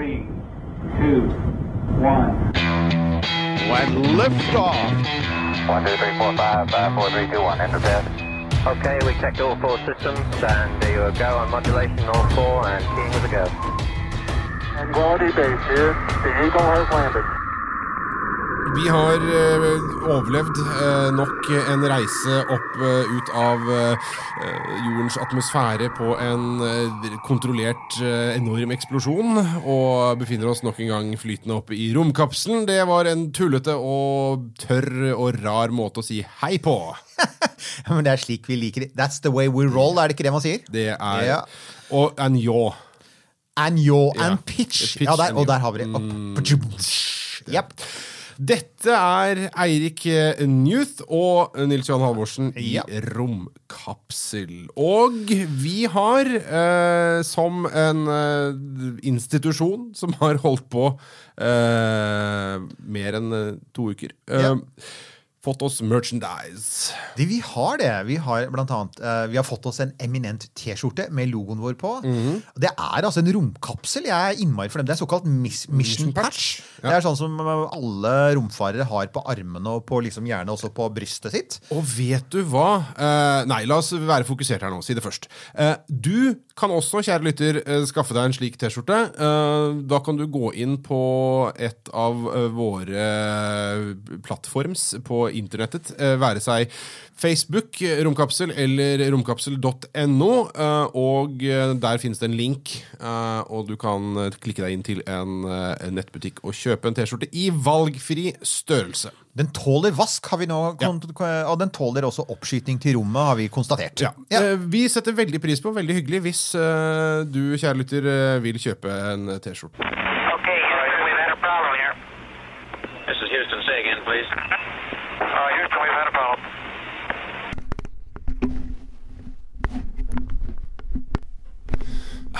Three, two, one. When liftoff. One, two, three, four, five, five, four, three, two, one. Enter bed. Okay, we checked all four systems, and there you go on modulation, all four, and keying with a go. Quality base here. The Eagle has landed. Vi har eh, overlevd eh, nok en reise opp eh, ut av jordens atmosfære på en kontrollert enorm eksplosjon, og befinner oss nok en gang flytende oppe i romkapselen. Det var en tullete og tørr og rar måte å si hei på. Ja, Men det er slik vi liker det. That's the way we roll, er det ikke det man sier? Det er Ja. Og en yaw. And Ja. and pitch. Pitch Ja, der, og der har vi det. Opp. Yep. Dette er Eirik eh, Newth og Nils Johan Halvorsen i Ja. Romkapsel. Og vi har, eh, som en eh, institusjon som har holdt på eh, mer enn eh, to uker, eh, Ja. Fått oss merchandise. De, vi har det. Vi har blant annet uh, Vi har fått oss en eminent T-skjorte med logoen vår på. Mhm. Det er altså en romkapsel. Jeg er innmari dem. Det er såkalt mis mission, patch. Ja. Det er sånn som eh, alle romfarere har på armene og på liksom gjerne også på brystet sitt. Og vet du hva? Uh, nei, la oss være fokusert her nå. Si det først. Uh, du kan også, kjære lytter, skaffe deg en slik T-skjorte. Da kan du gå inn på et av våre plattforms på internettet. eh, være seg Facebook, eh, Romkapsel eller romkapsel.no. eh, og der finnes det en link, og du kan klikke deg inn til en, nettbutikk og kjøpe en T-skjorte i valgfri størrelse. Den tåler vask, har vi nå, ja. og den tåler også oppskyting til rommet, har vi konstatert. Ja. Ja. Vi setter veldig pris på, veldig hyggelig, hvis du, kjære lytter, vil kjøpe en T-skjorte.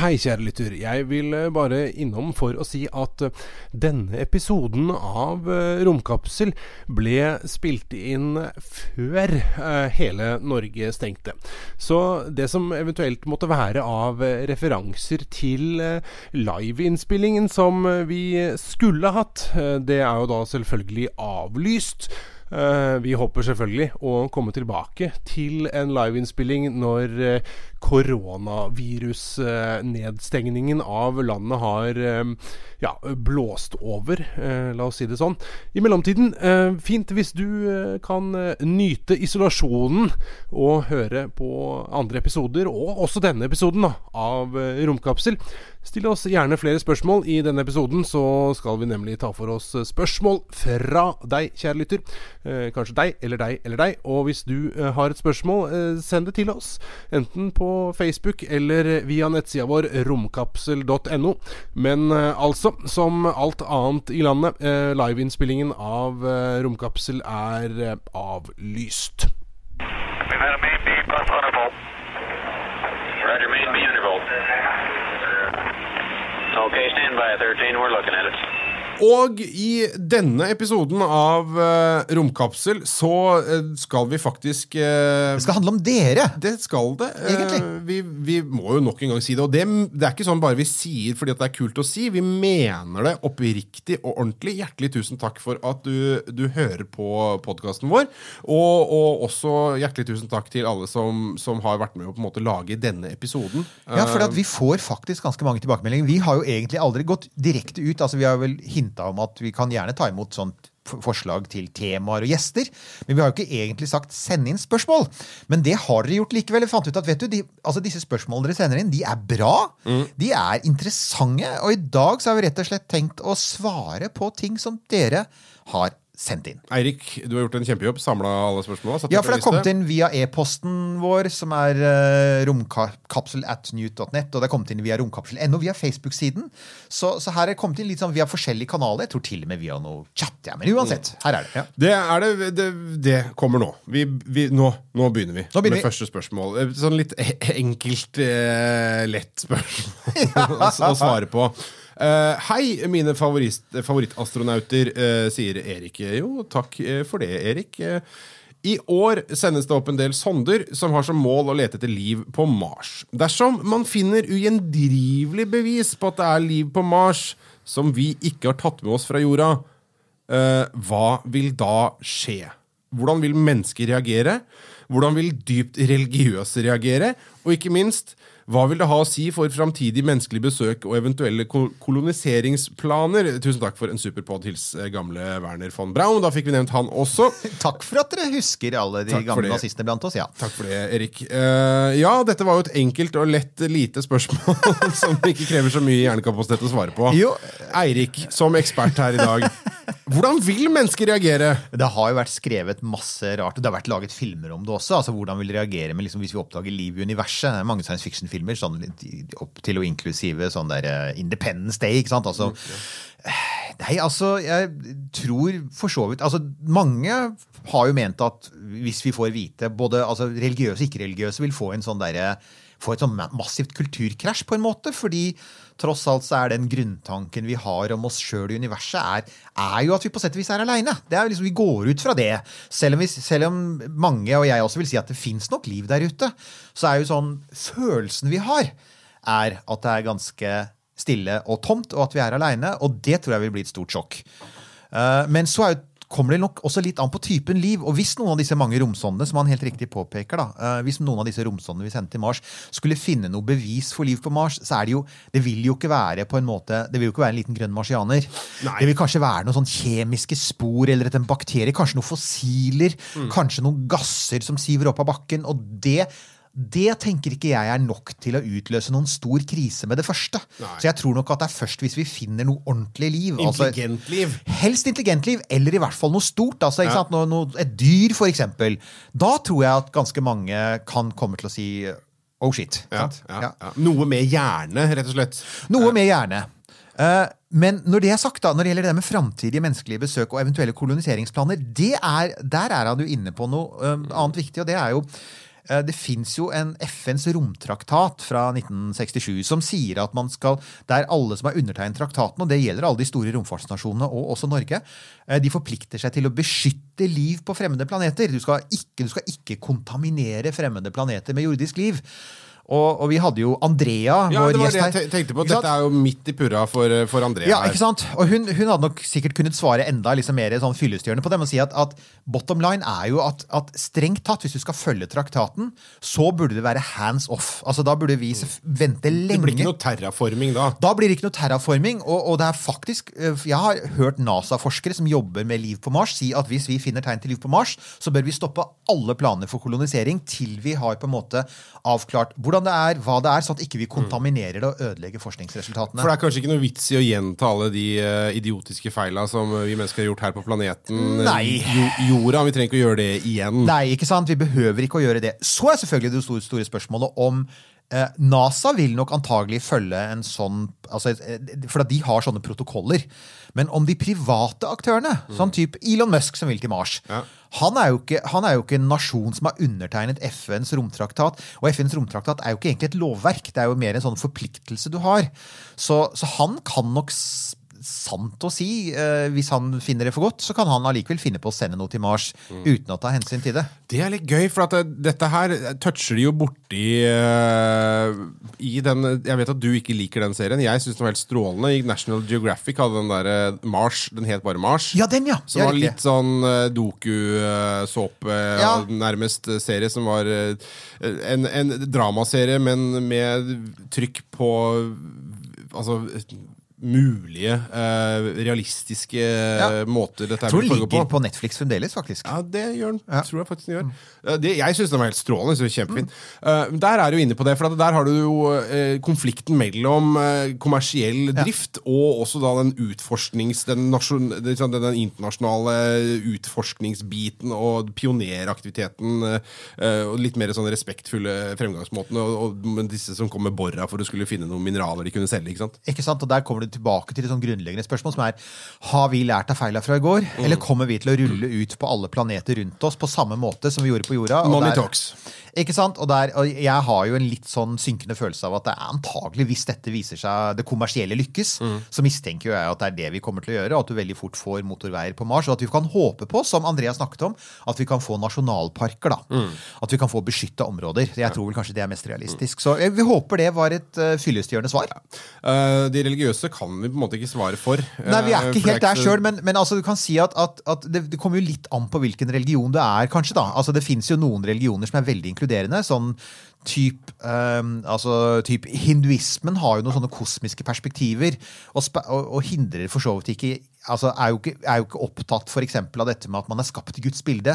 Hei, kjære lytter. Jeg vil eh, bare innom for å si at eh, denne episoden av eh, Romkapsel ble spilt inn før hele Norge stengte. Så det som eventuelt måtte være av referanser til liveinnspillingen som vi skulle hatt, det er jo da selvfølgelig avlyst. Vi håper selvfølgelig å komme tilbake til en liveinnspilling når koronavirusnedstengningen av landet har eh, ja, blåst over, eh, la oss si det sånn. I mellomtiden, eh, fint hvis du kan nyte isolasjonen og høre på andre episoder, og også denne episoden av Romkapsel. Still oss gjerne flere spørsmål. I denne episoden så skal vi nemlig ta for oss spørsmål fra deg, kjære lytter. Kanskje deg, eller deg, eller deg. Og hvis du har et spørsmål, send det til oss. Enten på Facebook eller via nettsida vår romkapsel.no. Men eh, altså, som alt annet i landet, eh, liveinnspillingen av eh, Romkapsel er eh, avlyst. Okay, stand by, 13. We're looking at it. Og i denne episoden av eh, Romkapsel så eh, skal vi faktisk eh, Det skal handle om dere. Det skal det. Eh, Egentlig. Vi, vi må jo nok en gang si det. Og det, det er ikke sånn bare vi sier fordi at det er kult å si. Vi mener det oppriktig og ordentlig. Hjertelig tusen takk for at du, du hører på podkasten vår. Og, og også hjertelig tusen takk til alle som, som har vært med å på en måte lage denne episoden. Ja, for at vi får faktisk ganske mange tilbakemeldinger. Vi har jo egentlig aldri gått direkte ut. altså Vi har vel hinta om at vi kan gjerne ta imot sånt forslag til temaer og gjester. Men vi har jo ikke egentlig sagt 'send inn spørsmål'. Men det har dere gjort likevel. Vi fant ut at vet du, de, altså disse spørsmålene dere sender inn, de er bra. De er interessante. Og i dag så har vi rett og slett tenkt å svare på ting som dere har sendt inn. Eirik, du har gjort en kjempejobb. Samla alle spørsmåla. Ja, for det er kommet inn via e-posten vår, som er uh, romkapsel at newt.net, og det er kommet inn via romkapsel.no, via Facebook-siden. Så, så her er det kommet inn litt sånn via forskjellige kanaler. Jeg tror til og med via noe chat. Ja, men uansett, her er det. Ja. Det er det, det, det kommer nå. Vi, vi, nå. Nå begynner vi Nå begynner med vi. første spørsmål. Eh, Sånn litt e- enkelt, eh, lett spørsmål å svare på. Eh, hei, mine favorittastronauter, uh, sier Erik. Jo, takk eh, for det, Erik. Eh, I år sendes det opp en del sonder som har som mål å lete etter liv på Mars. Dersom man finner ugjendrivelig bevis på at det er liv på Mars som vi ikke har tatt med oss fra jorda, eh, hva vil da skje? Hvordan vil mennesker reagere? Hvordan vil dypt religiøse reagere? Og ikke minst, hva vil det ha å si for framtidig menneskelig besøk og eventuelle koloniseringsplaner? Tusen takk for en superpod. Hils eh, gamle Werner von Braun. Da fikk vi nevnt han også. Takk for at dere husker alle de Takk gamle nazistene blant oss. ja. Takk for det, Erik. Uh, ja, dette var jo et enkelt og lett lite spørsmål som ikke krever så mye hjernekapasitet å svare på. Jo. Eirik, som ekspert her i dag. Hvordan vil mennesker reagere? Det har jo vært skrevet masse rart, og det har vært laget filmer om det også. altså Hvordan vil reagere med liksom, hvis vi oppdager liv i universet. Det er mange science fiction-filmer, sånn, opp til og inklusive sånn der eh, Independence Day. ikke sant? Altså, Nei, altså, jeg tror for så vidt altså, Mange har jo ment at hvis vi får vite Både altså, religiøse og ikke-religiøse vil få en sånn der, få et sånn massivt kulturkrasj, på en måte. Fordi tross alt så er den grunntanken vi har om oss sjøl i universet, er, er jo at vi på sett og vis er aleine. Liksom, vi går ut fra det. Selv om, vi, selv om mange, og jeg også, vil si at det fins nok liv der ute, så er jo sånn Følelsen vi har, er at det er ganske stille og tomt, og at vi er aleine. Og det tror jeg vil bli et stort sjokk. Eh, Men så er jo kommer det nok også litt an på typen liv. Og hvis noen av disse mange romsondene som han helt riktig påpeker da, eh, hvis noen av disse romsondene vi sendte til Mars, skulle finne noe bevis for liv på Mars, så er det jo Det vil jo ikke være på en måte, det vil jo ikke være en liten grønn marsianer. Det vil kanskje være noen sånn kjemiske spor eller et en bakterie. Kanskje noen fossiler. Kanskje noen gasser som siver opp av bakken. Og det det tenker ikke jeg er nok til å utløse noen stor krise med det første. Så jeg tror nok at det er først hvis vi finner noe ordentlig liv. altså- Intelligent liv. Helst intelligent liv, eller i hvert fall noe stort. Altså, sant? Noe, noe, et dyr, for eksempel. Da tror jeg at ganske mange kan komme til å si oh shit. Ja, ja, Ja. ja. Noe med hjerne, rett og slett. Noe med hjerne. Uh, men når det er sagt, da, når det gjelder det med framtidige menneskelige besøk og eventuelle koloniseringsplaner, det er, der er han jo inne på noe uh, annet viktig, og det er jo det fins jo en FNs romtraktat fra 1967 som sier at man skal, der alle som har undertegnet traktaten, og det gjelder alle de store romfartsnasjonene og også Norge, eh, de forplikter seg til å beskytte liv på fremmede planeter. Du skal ikke, du skal ikke kontaminere fremmede planeter med jordisk liv. Og, og vi hadde jo Andrea, Ja, vår det var gjest det her. jeg tenkte på. Dette er jo midt i purra for, for Andrea Ja, her. ikke sant? Og hun, hun hadde nok sikkert kunnet svare enda liksom mer sånn fyllestgjørende på det, men si at, at bottom line er jo at, at strengt tatt, hvis du skal følge traktaten, så burde det være hands off. Altså Da burde vi vente lenge. Det blir ikke noe terraforming da. Da blir det ikke noe terraforming. Og, og det er faktisk øh, Jeg har hørt NASA-forskere som jobber med liv på Mars, si at hvis vi finner tegn til liv på Mars, så bør vi stoppe alle planer for kolonisering til vi har på en måte avklart hvordan det er, hva det er, sånn at ikke vi kontaminerer det og ødelegger forskningsresultatene. For det er kanskje ikke noe vits i å gjenta alle de eh, idiotiske feila som vi mennesker har gjort her på planeten. Nei. Jorda. Vi trenger ikke å gjøre det igjen. Nei, ikke sant? Vi behøver ikke å gjøre det. Så er selvfølgelig det store, store spørsmålet om eh, NASA vil nok antagelig følge en sånn altså, eh, For de har sånne protokoller. Men om de private aktørene, sånn type Elon Musk som vil til Mars Ja. han, er ikke, han er jo ikke en nasjon som har undertegnet FNs romtraktat. Og FNs romtraktat er jo ikke egentlig et lovverk, det er jo mer en sånn forpliktelse du har. Så, så han kan nok sant å si, eh, hvis han finner det for godt, så kan han allikevel finne på å sende noe til Mars uten å ta hensyn til det. Det er litt gøy, for at det, dette her toucher de jo borti eh, i den Jeg vet at du ikke liker den serien. Jeg syns den var helt strålende. I National Geographic hadde den der eh, Mars. Den het bare Mars. Ja, den, ja. Som var litt sånn uh, doku-såpe, Ja. nærmest eh, serie, som var eh, en, en dramaserie, men med trykk på Altså mulige, eh, realistiske ja. måter dette her Jeg tror vil den ligger på. på Netflix fremdeles, faktisk. Ja, det gjør den. Ja. Tror jeg faktisk den gjør. Eh, Det, jeg syns den var helt strålende. Så synes den var kjempefin. Eh, der er du inne på det, for der har du jo uh, konflikten mellom uh, kommersiell drift og også da den utforsknings... Den, nasjon, det- sånn, den internasjonale utforskningsbiten og pioneraktiviteten eh, og litt mer sånn respektfulle fremgangsmåtene og, og disse som kom med borra for å skulle finne noen mineraler de kunne selge. ikke sant? Ikke sant? Og Der kommer du tilbake til et sånn grunnleggende spørsmål som er har vi lært av feila fra i går, eller kommer vi til å rulle ut på alle planeter rundt oss på samme måte som vi gjorde på jorda? Og Money der- talks. Ikke sant? Og, der, og jeg har jo en litt sånn synkende følelse av at det er antagelig, hvis dette viser seg det kommersielle lykkes, så mistenker jo jeg at det er det vi kommer til å gjøre, og at du veldig fort får motorveier på Mars. Og at vi kan håpe på, som Andrea snakket om, at vi kan få nasjonalparker. da. At vi kan få beskytta områder. Jeg tror vel kanskje det er mest realistisk. Så vi håper det var et uh, fyllestgjørende svar. Eh, de religiøse kan vi på en måte ikke svare for. Nei, vi er Eh, ikke helt der sjøl, men, men altså, du kan si at, at, at det, det kommer jo litt an på hvilken religion du er, kanskje. da. Altså, Det fins jo noen religioner som er veldig inkluderende. sånn Typ, um, altså, typ Hinduismen har jo noen sånne kosmiske perspektiver, og, og, og hindrer for så vidt ikke altså er jo ikke, er jo ikke opptatt for eksempel, av dette med at man er skapt i Guds bilde.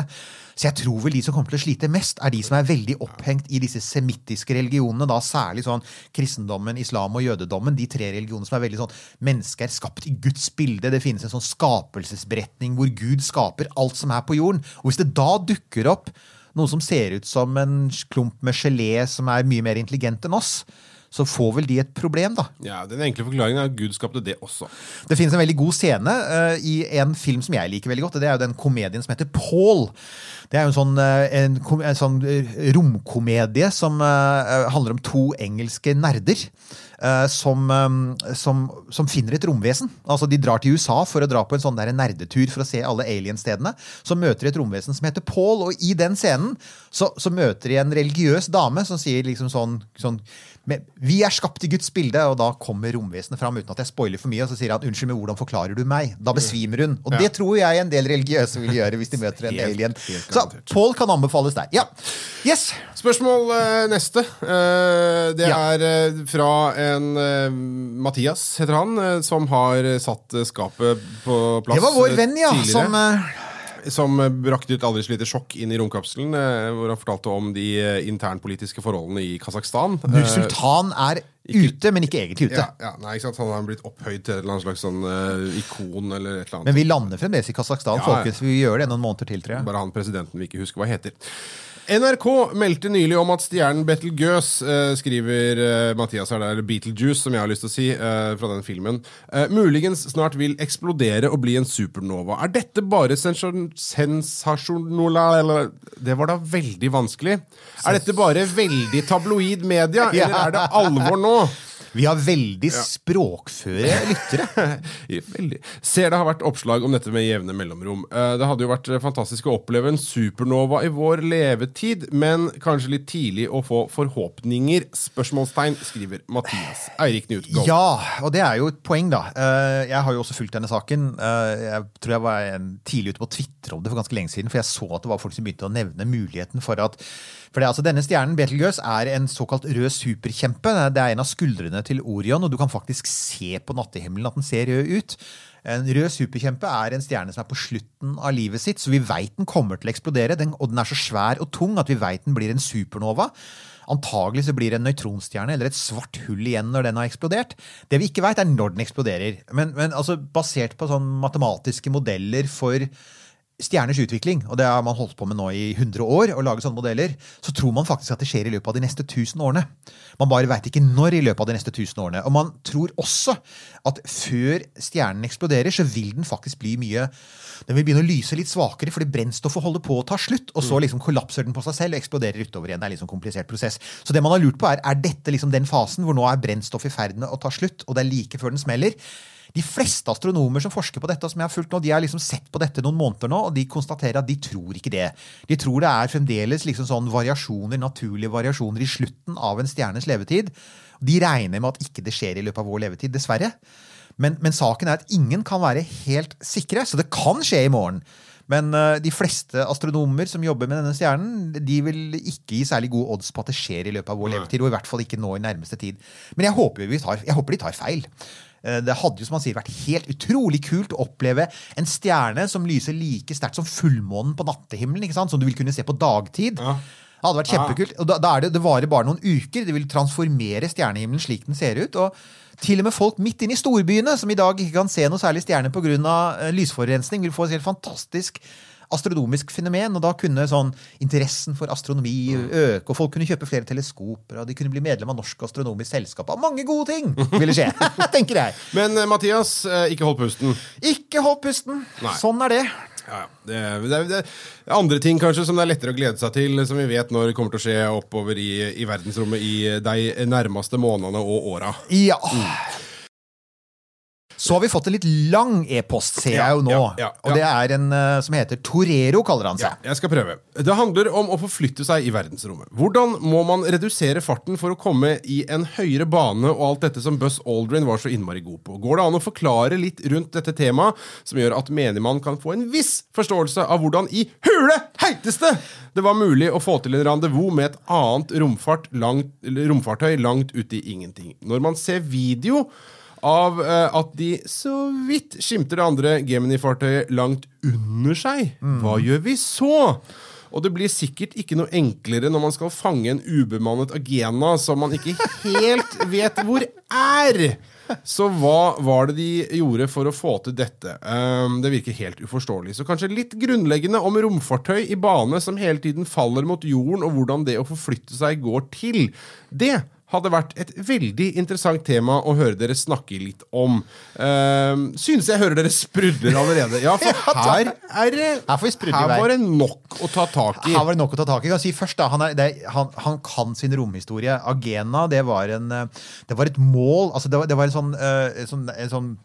Så jeg tror vel de som kommer til å slite mest, er de som er veldig opphengt i disse semittiske religionene. da Særlig sånn kristendommen, islam og jødedommen. De tre religionene som er veldig sånn Mennesket er skapt i Guds bilde. Det finnes en sånn skapelsesberetning hvor Gud skaper alt som er på jorden. Og hvis det da dukker opp noe som ser ut som en klump med gelé som er mye mer intelligent enn oss, så får vel de et problem, da. Ja, Den enkle forklaringen er at Gud skapte det også. Det finnes en veldig god scene uh, i en film som jeg liker veldig godt. og Det er jo den komedien som heter Paul. Det er jo en sånn, eh, en, en sånn eh, romkomedie som uh, handler om to engelske nerder. som, som, som finner et romvesen. Altså De drar til USA for å dra på en sånn der nerdetur for å se alle alienstedene. Så møter de et romvesen som heter Paul, og i den scenen så, så møter de en religiøs dame som sier liksom sånn, sånn men vi er skapt i Guds bilde, og da kommer romvesenet fram uten at jeg spoiler for mye. Og så sier han unnskyld, men hvordan forklarer du meg? Da besvimer hun. Og det tror jeg en del religiøse vil gjøre hvis de møter en alien. Så. Paul kan anbefales der. Ja. Yes! Spørsmål uh, neste. Uh, det Ja. er uh, fra en Mathias, heter han, som har satt skapet på plass. Det var vår venn, ja. tidligere. Som Som eh, brakte ut aldri så lite sjokk inn i romkapselen, eh, hvor han fortalte om de eh, internpolitiske forholdene i Kasakhstan. Nur Sultan er ute, men ikke egentlig ute. Ja, ja, nei, ikke sant? Han har blitt opphøyd til et eller annet slags sånn, uh, ikon eller et eller annet. Men vi lander fremdeles i Kasakhstan, ja. folkens. Vi gjør det noen måneder til, tror jeg. Bare han presidenten vi ikke husker hva heter. NRK meldte nylig om at stjernen Betelgeuse, eh, skriver eh, Mathias her, det er Beetlejuice, som jeg har lyst til å si, eh, fra den filmen, eh, muligens snart vil eksplodere og bli en supernova. Er dette bare sensasjon- sensasjonola... Eller, det var da veldig vanskelig. Er dette bare veldig tabloid media, eller er det alvor nå? Vi har veldig språkføre lyttere. Veldig. Ser det har vært oppslag om dette med jevne mellomrom. Eh, Det hadde jo vært eh, fantastisk å oppleve en supernova i vår levetid, men kanskje litt tidlig å få forhåpninger? Spørsmålstegn, skriver Mathias. Eirik Knut, go. Ja, og det er jo et poeng, da. Eh, Jeg har jo også fulgt denne saken. Jeg tror jeg var tidlig ute på Twitter om det for ganske lenge siden, for jeg så at det var folk som begynte å nevne muligheten for at for det, altså Denne stjernen, Betelgeuse, er en såkalt rød superkjempe. Det er en av skuldrene til Orion, og du kan faktisk se på nattehimmelen at den ser rød ut. En rød superkjempe er en stjerne som er på slutten av livet sitt, så vi veit den kommer til å eksplodere. Den, og den er så svær og tung at vi veit den blir en supernova. Antagelig så blir det en nøytronstjerne eller et svart hull igjen når den har eksplodert. Det vi ikke veit, er når den eksploderer. Men, men altså, basert på sånn matematiske modeller for stjerners utvikling, og det har man holdt på med nå i 100 år, å lage sånne modeller, så tror man faktisk at det skjer i løpet av de neste 1000 årene. Man bare veit ikke når i løpet av de neste 1000 årene. Og man tror også at før stjernen eksploderer, så vil den faktisk bli mye Den vil begynne å lyse litt svakere fordi brennstoffet holder på å ta slutt, og så liksom kollapser den på seg selv og eksploderer utover igjen. Det er liksom komplisert prosess. Så det man har lurt på, er er dette liksom den fasen hvor nå er brennstoffet i ferd med å ta slutt, og det er like før den smeller? De fleste astronomer som forsker på dette, og som jeg har fulgt nå, de har liksom sett på dette noen måneder nå, og de konstaterer at de tror ikke det. De tror det er fremdeles liksom sånn variasjoner, naturlige variasjoner i slutten av en stjernes levetid. De regner med at ikke det skjer i løpet av vår levetid, dessverre. Men, men saken er at ingen kan være helt sikre, så det kan skje i morgen. Men eh, de fleste astronomer som jobber med denne stjernen, de vil ikke gi særlig gode odds på at det skjer i løpet av vår levetid, og i hvert fall ikke nå i nærmeste tid. Men jeg håper, vi tar, jeg håper de tar feil. Eh, Det hadde jo som han sier vært helt utrolig kult å oppleve en stjerne som lyser like sterkt som fullmånen på nattehimmelen, ikke sant? som du vil kunne se på dagtid. Det hadde vært kjempekult. Og da, da er det, det varer bare noen uker. Det vil transformere stjernehimmelen slik den ser ut. og til og med folk midt inne i storbyene, som i dag ikke kan se noe særlig stjerne pga. Uh, lysforurensning, vil få et helt fantastisk astronomisk fenomen. Og da kunne sånn interessen for astronomi øke, og folk kunne kjøpe flere teleskoper, og de kunne bli medlem av Norsk Astronomisk Selskap. Og mange gode ting ville skje, tenker jeg. Men eh, Mathias, eh, ikke hold pusten. Ikke hold pusten. Nei. Sånn er det. Ja, det, det, det andre ting kanskje som det er lettere å glede seg til, som vi vet når det kommer til å skje oppover i, i verdensrommet i de nærmeste månedene og åra. Ja. Så har vi fått en litt lang e-post, ser jeg jo nå. Ja, ja, ja, Og det er en uh, som heter Torero, kaller han seg. jeg skal prøve. Det handler om å forflytte seg i verdensrommet. Hvordan må man redusere farten for å komme i en høyere bane og alt dette som Buzz Aldrin var så innmari god på? Går det an å forklare litt rundt dette temaet, som gjør at menigmann kan få en viss forståelse av hvordan i hule heiteste det var mulig å få til en rendezvous med et annet romfart langt, romfartøy langt ute i ingenting? Når man ser video av eh, at de så vidt skimter det andre Gemini-fartøyet langt under seg. Hva gjør vi så? Og det blir sikkert ikke noe enklere når man skal fange en ubemannet Agena som man ikke helt vet hvor er. Så hva var det de gjorde for å få til dette? Ehm, det virker helt uforståelig. Så kanskje litt grunnleggende om romfartøy i bane som hele tiden faller mot jorden, og hvordan det å forflytte seg går til. Det hadde vært et veldig interessant tema å høre dere snakke litt om. Uh, synes jeg hører dere sprudler allerede. Ja, for her er det Her var det nok å ta tak i. Her var det nok å ta tak i. Jeg kan si først da, han, er, det, han, han kan sin romhistorie. Agena det var, en, eh, det var et mål altså det, var, det var en sånn, uh, en sånn, en sånn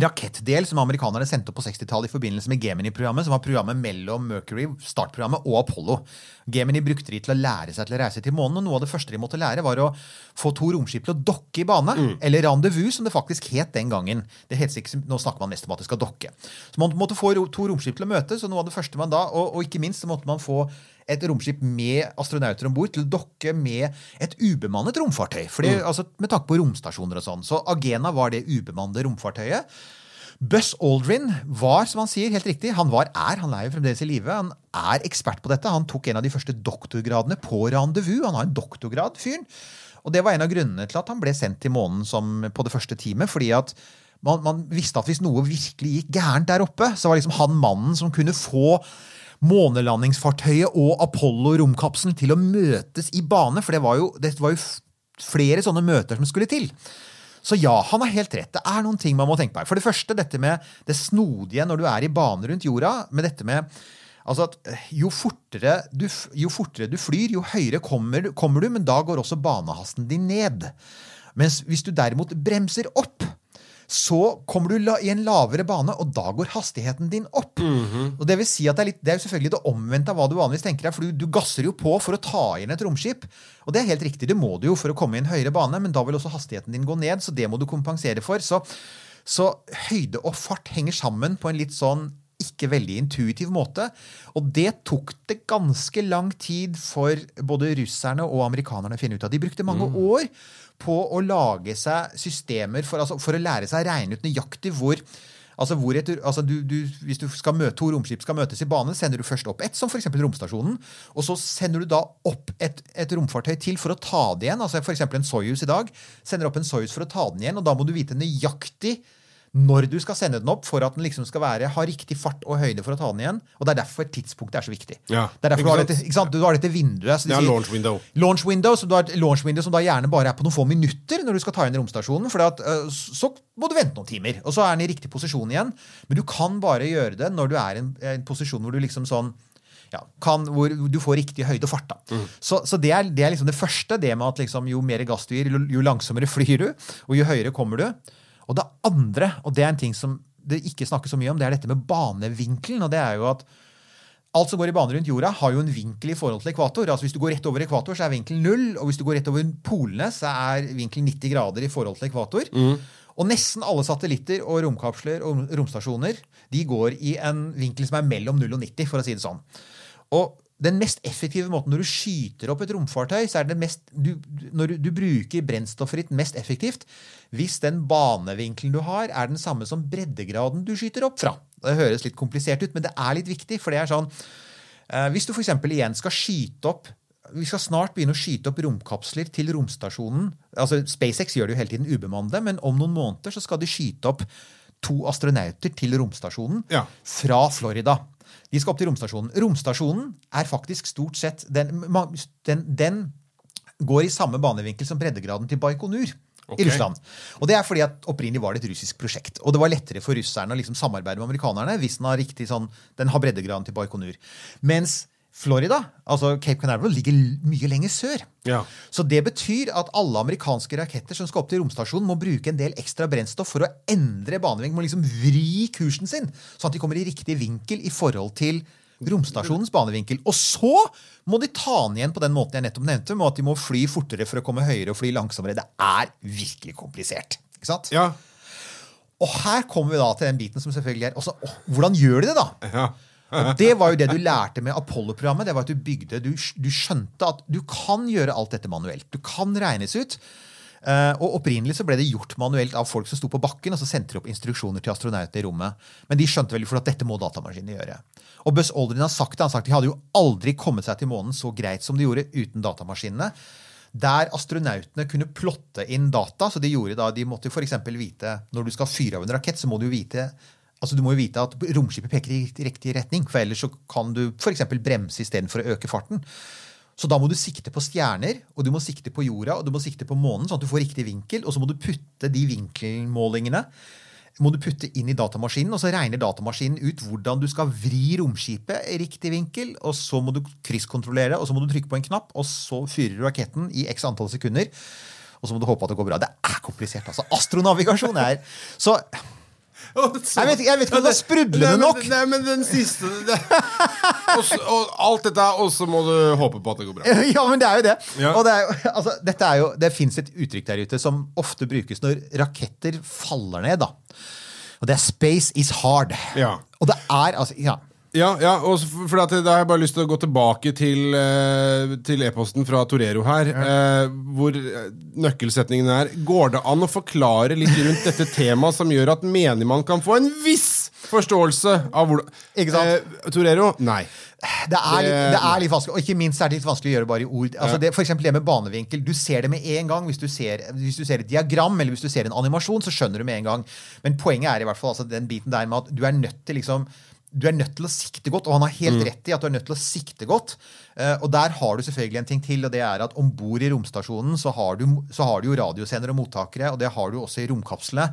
rakettdel som amerikanerne sendte opp på 60-tallet i forbindelse med Gemini-programmet, som var programmet mellom Mercury, startprogrammet, og Apollo. Gemini brukte de til å lære seg til å reise til månen, og noe av det første de måtte lære, var å få to romskip til å dokke i bane. Eller rendezvous, som det faktisk het den gangen. Det heter ikke, Nå snakker man mest om at det skal dokke. Så man måtte få to romskip til å møtes, og noe av det første man da, og, og ikke minst så måtte man få et romskip med astronauter om bord til å dokke med et ubemannet romfartøy. Fordi, altså, med tanke på romstasjoner og sånn. Så Agena var det ubemannede romfartøyet. Buss Aldrin var, som han sier, helt riktig, han var er, han er jo fremdeles i live. Han er ekspert på dette. Han tok en av de første doktorgradene på rendezvous. Han har en doktorgrad, fyren. Og det var en av grunnene til at han ble sendt til månen som på det første teamet. fordi at man, man visste at hvis noe virkelig gikk gærent der oppe, så var liksom han mannen som kunne få månelandingsfartøyet og Apollo-romkapselen til å møtes i bane. For det var jo, det var jo flere sånne møter som skulle til. Så ja, han har helt rett. Det er noen ting man må tenke på her. For det første dette med det snodige når du er i bane rundt jorda. med dette med Altså at eh, jo fortere, du, jo fortere du flyr, jo høyere kommer, kommer du, men da går også banehasten din ned. Mens hvis du derimot bremser opp, så kommer du i en lavere bane, og da går hastigheten din opp. Og Det vil si at det er, litt, det er jo selvfølgelig det omvendte av hva du vanligvis tenker deg, for du, du gasser jo på for å ta inn et romskip. Og det er helt riktig, det må du jo for å komme i en høyere bane, men da vil også hastigheten din gå ned, så det må du kompensere for. Så, så høyde og fart henger sammen på en litt sånn ikke veldig intuitiv måte. Og det tok det ganske lang tid for både russerne og amerikanerne å finne ut av. De brukte mange år på å lage seg systemer for, altså, for å lære seg å regne ut nøyaktig hvor Altså et, altså du, du, hvis du skal møte, to romskip skal møtes i bane, sender du først opp ett, som f.eks. romstasjonen. Og så sender du da opp et, et romfartøy til for å ta det igjen. altså F.eks. en Soyuz i dag. Sender opp en Soyuz for å ta den igjen, og da må du vite nøyaktig når du skal sende den opp for at den liksom skal være, ha riktig fart og høyde for å ta den igjen. Og Det er derfor tidspunktet er så viktig. Ja, det er derfor du har, dette, ikke sant? Du har dette vinduet. så de Ja, sier- launch window. Launch window, som du har et launch window som da gjerne bare er på noen få minutter når du skal ta inn romstasjonen. For at, øh, så må du vente noen timer, og så er den i riktig posisjon igjen. Men du kan bare gjøre det når du er i en, en posisjon hvor du liksom sånn ja, kan, hvor du får riktig høyde og fart. da. Så, så det, er, det er liksom det første. det med at liksom, Jo mer gass du gir, jo langsommere flyr du, og jo høyere kommer du. Og det andre, og det er en ting som det ikke snakkes så mye om, det er dette med banevinkelen. og det er jo at Alt som går i bane rundt jorda, har jo en vinkel i forhold til ekvator. Altså Hvis du går rett over ekvator, så er vinkelen null. Og hvis du går rett over polene, så er vinkelen 90 grader i forhold til ekvator. Og nesten alle satellitter og romkapsler og romstasjoner de går i en vinkel som er mellom 0 og 90, for å si det sånn. Og den mest effektive måten når du skyter opp et romfartøy, så er det mest, du, når du, du bruker brennstoffet ditt mest effektivt hvis den banevinkelen du har, er den samme som breddegraden du skyter opp fra. Det høres litt komplisert ut, men det er litt viktig, for det er sånn eh, Hvis du f.eks. igjen skal skyte opp vi skal snart begynne å skyte opp romkapsler til romstasjonen. Altså SpaceX gjør det jo hele tiden ubemannede, men om noen måneder så skal de skyte opp to astronauter til romstasjonen Ja. fra Florida. De skal opp til romstasjonen. Romstasjonen er faktisk stort sett Den, den, den går i samme banevinkel som breddegraden til Baikonur. I Russland. Og det er fordi at opprinnelig var det et russisk prosjekt. Og det var lettere for russerne å liksom samarbeide med amerikanerne hvis den har riktig sånn, den har breddegraden til Baikonur. Mens Florida, altså Cape Canaveral, ligger mye lenger sør. Ja. Så det betyr at alle amerikanske raketter som skal opp til romstasjonen, må bruke en del ekstra brennstoff for å endre banevinkel, må liksom vri kursen sin, sånn at de kommer i riktig vinkel i forhold til romstasjonens banevinkel. Og så må de ta den igjen på den måten jeg nettopp nevnte, med at de må fly fortere for å komme høyere og fly langsommere. Det er virkelig komplisert. Ikke sant? Ja. Og her kommer vi da til den biten som selvfølgelig er også, å, Hvordan gjør de det, da? ja. Og det var jo det du lærte med Apollo-programmet. det var at Du bygde, du, du skjønte at du kan gjøre alt dette manuelt. Du kan regnes ut. Eh, og Opprinnelig så ble det gjort manuelt av folk som sto på bakken, og så sendte de opp instruksjoner til astronautene i rommet. Men de skjønte vel for at dette må datamaskinene gjøre. Og Buzz Aldrin har sagt det, han har sagt de hadde jo aldri kommet seg til månen så greit som de gjorde uten datamaskinene. Der astronautene kunne plotte inn data. så De gjorde da, de måtte f.eks. vite Når du skal fyre av en rakett, så må du vite altså du må jo vite at romskipet peker i riktig- retning. For ellers så kan du f.eks. bremse istedenfor å øke farten. Så da må du sikte på stjerner, og du må sikte på jorda og du må sikte på månen, sånn at du får riktig vinkel. Og så må du putte de vinkelmålingene må du putte inn i datamaskinen, og så regner datamaskinen ut hvordan du skal vri romskipet i riktig vinkel. og Så må du krysskontrollere, og så må du trykke på en knapp, og så fyrer du raketten i x antall sekunder. Og så må du håpe at det går bra. Det er komplisert, altså. Astronavigasjon er Så Jeg vet jeg vet ikke om det er sprudlende nok. Nei, men den siste det, også, og alt dette, og så må du håpe på at det går bra. ja, men det er jo det. Ja. Og det, er jo, altså, dette er jo, det fins et uttrykk der ute som ofte brukes når raketter faller ned. da. Og det er 'space is hard'. Ja. Og det er altså Ja. Ja, ja for at Da har jeg bare lyst til å gå tilbake til, eh, til e-posten fra Torero her. eh, hvor eh, nøkkelsetningen er Går det an å forklare litt rundt dette temaet som gjør at menigmann kan få en viss forståelse av hvordan Ikke sant? Eh, Torero? Nei. Det er, litt, Det- er litt vanskelig, og ikke minst er det litt vanskelig å gjøre bare i ord. Altså det, for det med banevinkel. Du ser det med en gang. Hvis du ser, hvis du ser et diagram eller hvis du ser en animasjon, så skjønner du med en gang. Men poenget er i hvert fall altså den biten der med at du er nødt til liksom du er nødt til å sikte godt, og han har helt rett i at du er nødt til å sikte godt. Eh, og der har du selvfølgelig en ting til, og det er at om bord i romstasjonen så har, du, så har du jo radiosender og mottakere, og det har du også i romkapslene.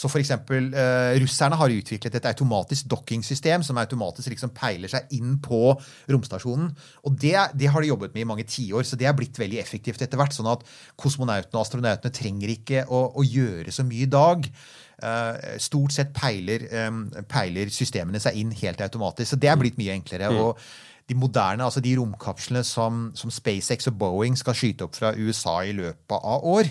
Så eksempel, eh, Russerne har utviklet et automatisk dockingsystem som automatisk liksom peiler seg inn på romstasjonen. Og det, det har de jobbet med i mange tiår, så det er blitt veldig effektivt etter hvert. Sånn at kosmonautene og astronautene trenger ikke å, å gjøre så mye i dag. Eh, stort sett peiler, peiler systemene seg inn helt automatisk. Så det er blitt mye enklere. og de moderne, altså de romkapslene som, som SpaceX og Boeing skal skyte opp fra USA i løpet av år,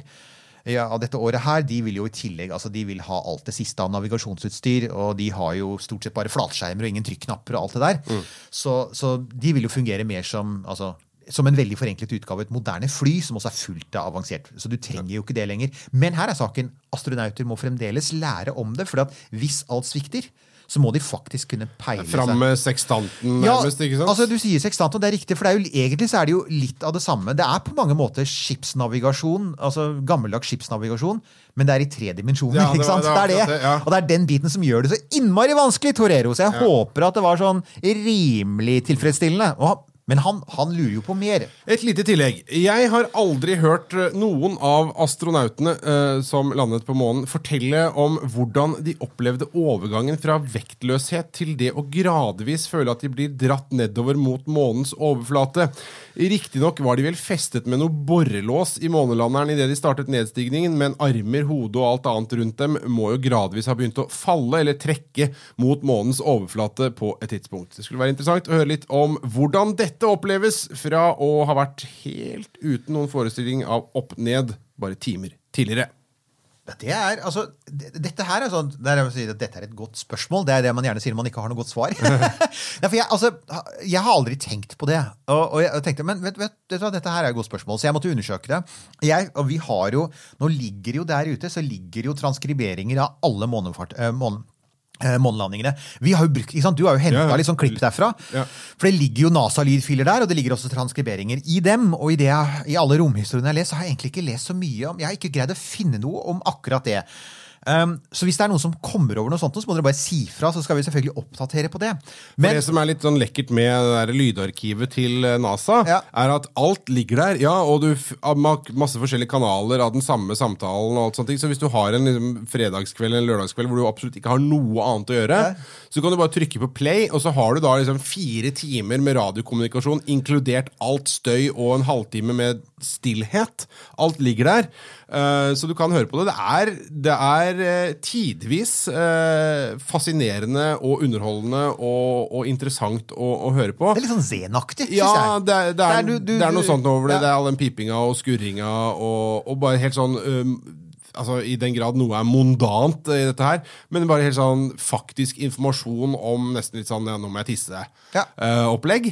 ja, av dette året her, de vil jo i tillegg altså de vil ha alt det siste av navigasjonsutstyr. Og de har jo stort sett bare flatskjermer og ingen trykknapper og alt det der. Så, så de vil jo fungere mer som altså, som en veldig forenklet utgave. Et moderne fly som også er fullt av avansert. Så du trenger jo ikke det lenger. Men her er saken. Astronauter må fremdeles lære om det. For hvis alt svikter, så må de faktisk kunne peile Fram seg. med sekstanten, Ja, ikke sant? altså du sier sekstanten, og det er riktig, for det er jo, egentlig så er det jo litt av det samme. Det er på mange måter skipsnavigasjon, altså gammeldags skipsnavigasjon, men det er i tre dimensjoner. Ja, det ikke sant? det Det var er det. det, ja. Og det er den biten som gjør det så innmari vanskelig, Torero. Så jeg håper at det var sånn rimelig tilfredsstillende. Og, men han, han lurer jo på mer. Et lite tillegg. Jeg har aldri hørt eh, noen av astronautene eh, som landet på månen, fortelle om hvordan de opplevde overgangen fra vektløshet til det å gradvis føle at de blir dratt nedover mot månens overflate. Riktignok var de vel festet med noe borrelås i månelanderen idet de startet nedstigningen, men armer, hode og alt annet rundt dem må jo gradvis ha begynt å falle eller trekke mot månens overflate på et tidspunkt. Det skulle være interessant å høre litt om hvordan dette oppleves fra å ha vært helt uten noen forestilling av opp-ned bare timer tidligere. Det er, altså, dette her er sånn, det er, at dette er et godt spørsmål. Det er det man gjerne sier når man ikke har noe godt svar. for jeg, altså, jeg har aldri tenkt på det. Og, og jeg tenkte, men vet, vet, vet dette her er et godt spørsmål, så jeg måtte undersøke det. Jeg, og vi har jo, Nå ligger jo der ute så ligger jo transkriberinger av alle månefart, eh, måne, eh, månelandingene. Vi har jo brukt, ikke sant? Du har jo henta Ja, ja. litt sånn klipp derfra. Ja. For det ligger jo NASA-lydfiler der, og det ligger også transkriberinger i dem. Og i, det, i alle romhistoriene jeg har lest, så har jeg egentlig ikke lest så mye om Jeg har ikke greid å finne noe om akkurat det. Um, så hvis det er noen som kommer over noe sånt, så må dere bare si fra, så skal vi selvfølgelig oppdatere på det. Men det som er litt sånn lekkert med det der lydarkivet til eh, NASA, Ja. er at alt ligger der. Ja, og du har masse forskjellige kanaler av den samme samtalen. og alt sånt. Så hvis du har en liksom, fredagskveld eller lørdagskveld hvor du absolutt ikke har noe annet å gjøre, Ja. så kan du bare trykke på play, og så har du da liksom fire timer med radiokommunikasjon, inkludert alt støy og en halvtime med stillhet. Alt ligger der. Eh, så du kan høre på det. Det er, det er eh, tidvis eh, fascinerende og underholdende og, og interessant å, å høre på. det er litt sånn zen-aktig, syns Ja, jeg. det er, det, er, du- du- det er noe sånt over det. ja. Det er all den pipinga og skurringa og, og bare helt sånn øhm, Altså I den grad noe er mondant i dette her, men bare helt sånn faktisk informasjon om nesten litt sånn ja, 'nå må jeg Ja. tisse'-opplegg.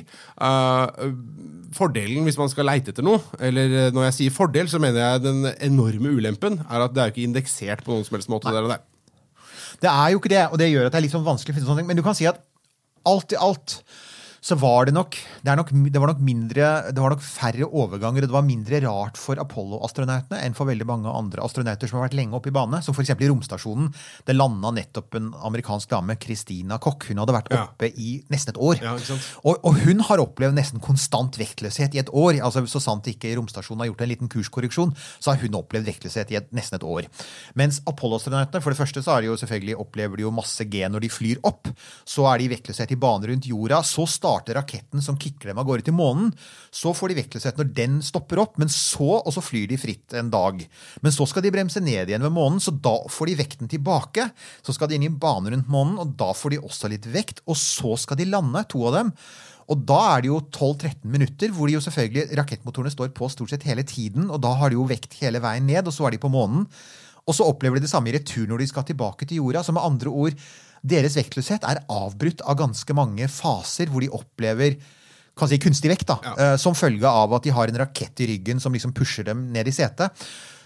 fordelen hvis man skal leite etter noe, eller eh, når jeg sier fordel, så mener jeg den enorme ulempen er at det er jo ikke indeksert på noen som helst måte. Der og der. Det er jo ikke det, og det gjør at det er litt sånn vanskelig å finne sånne ting. Men du kan si at alt i alt så var det nok Det, nok, det var nok mindre Det var nok færre overganger, og det var mindre rart for Apollo-astronautene enn for veldig mange andre astronauter som har vært lenge oppe i bane. Som f.eks. i romstasjonen. Det landa nettopp en amerikansk dame, Christina Koch. Hun hadde vært Ja. oppe i nesten et år. Ja? Og, og hun har opplevd nesten konstant vektløshet i et år. altså Så sant ikke romstasjonen har gjort en liten kurskorreksjon, så har hun opplevd vektløshet i et, nesten et år. Mens Apollo-astronautene, for det første så er de jo selvfølgelig, opplever de jo masse G når de flyr opp. Så er de i vektløshet i bane rundt jorda. Så starter raketten som kicker dem av gårde til månen. Så får de vektløshet når den stopper opp, men så, og så flyr de fritt en dag. Men så skal de bremse ned igjen ved månen, så da får de vekten tilbake. Så skal de inn i bane rundt månen, og da får de også litt vekt. Og så skal de lande, to av dem. Og da er det jo 12-13 minutter hvor de jo selvfølgelig, rakettmotorene står på stort sett hele tiden, og da har de jo vekt hele veien ned, og så er de på månen. Og så opplever de det samme i retur når de skal tilbake til jorda. Så med andre ord, deres vektløshet er avbrutt av ganske mange faser hvor de opplever si kunstig vekt, da, ja. som følge av at de har en rakett i ryggen som liksom pusher dem ned i setet.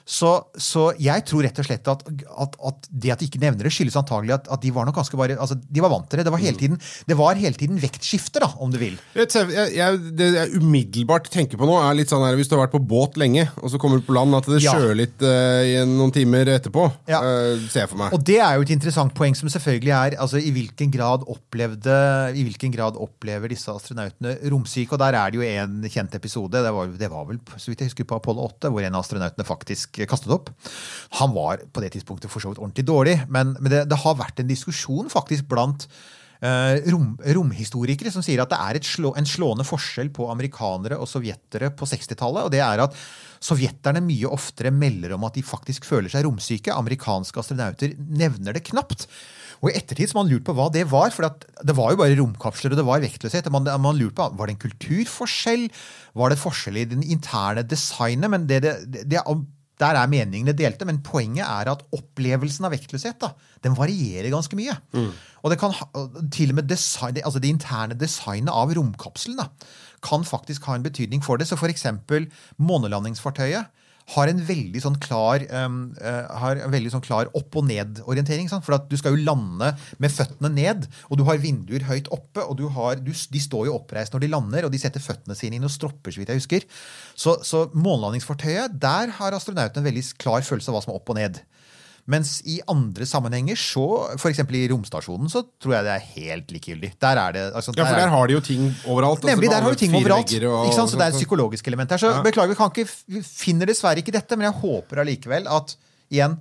Så, så jeg tror rett og slett at, at, at det at de ikke nevner det, skyldes antagelig at, at de var nok ganske bare, altså de var vant til det. Det var hele tiden, det var hele tiden vektskifte, da, om du vil. Jeg, jeg, jeg, det jeg umiddelbart tenker på nå, er litt sånn her hvis du har vært på båt lenge, og så kommer du på land, at det Ja. sjøler litt uh, i noen timer etterpå. Ja. Uh, ser jeg for meg. Og det er jo et interessant poeng som selvfølgelig er altså i hvilken grad opplevde i hvilken grad opplever disse astronautene romsyke. Og der er det jo en kjent episode, det var, det var vel så vidt jeg husker på Apollo 8, hvor en av astronautene faktisk kastet opp. Han var på det tidspunktet for så vidt ordentlig dårlig, men, men det, det har vært en diskusjon faktisk blant eh, rom, romhistorikere som sier at det er slå, en slående forskjell på amerikanere og sovjetere på 60-tallet. og det er at Sovjeterne mye oftere melder om at de faktisk føler seg romsyke. Amerikanske astronauter nevner det knapt. Og i ettertid så man lurt på hva det var, for det var jo bare romkapsler og det var vektløshet. Man, man lurt på, Var det en kulturforskjell? Var det forskjell i den interne designet? Men det, det, det, der er meningene delte, men poenget er at opplevelsen av vektløshet da, den varierer ganske mye. Og det kan til og med design, altså det interne designet av romkapselen da, kan faktisk ha en betydning for det. Så for eksempel månelandingsfartøyet har en veldig sånn klar, um, veldig sånn klar opp- og ned-orientering. For at du skal jo lande med føttene ned, og du har vinduer høyt oppe. og du har, du, De står jo oppreist når de lander, og de setter føttene sine inn og stropper. så vidt jeg husker. Så, så månelandingsfartøyet, der har astronauten en veldig klar følelse av hva som er opp og ned. Mens i andre sammenhenger, så f.eks. i romstasjonen, så tror jeg det er helt likegyldig. Der er det, altså, Ja, for er- der har de jo ting overalt. altså, Nemlig, altså, der har de ting overalt. og- Ikke sant? Så det er et psykologisk element her. Så Ja. beklager, vi vi finner dessverre ikke dette, men jeg håper allikevel at igjen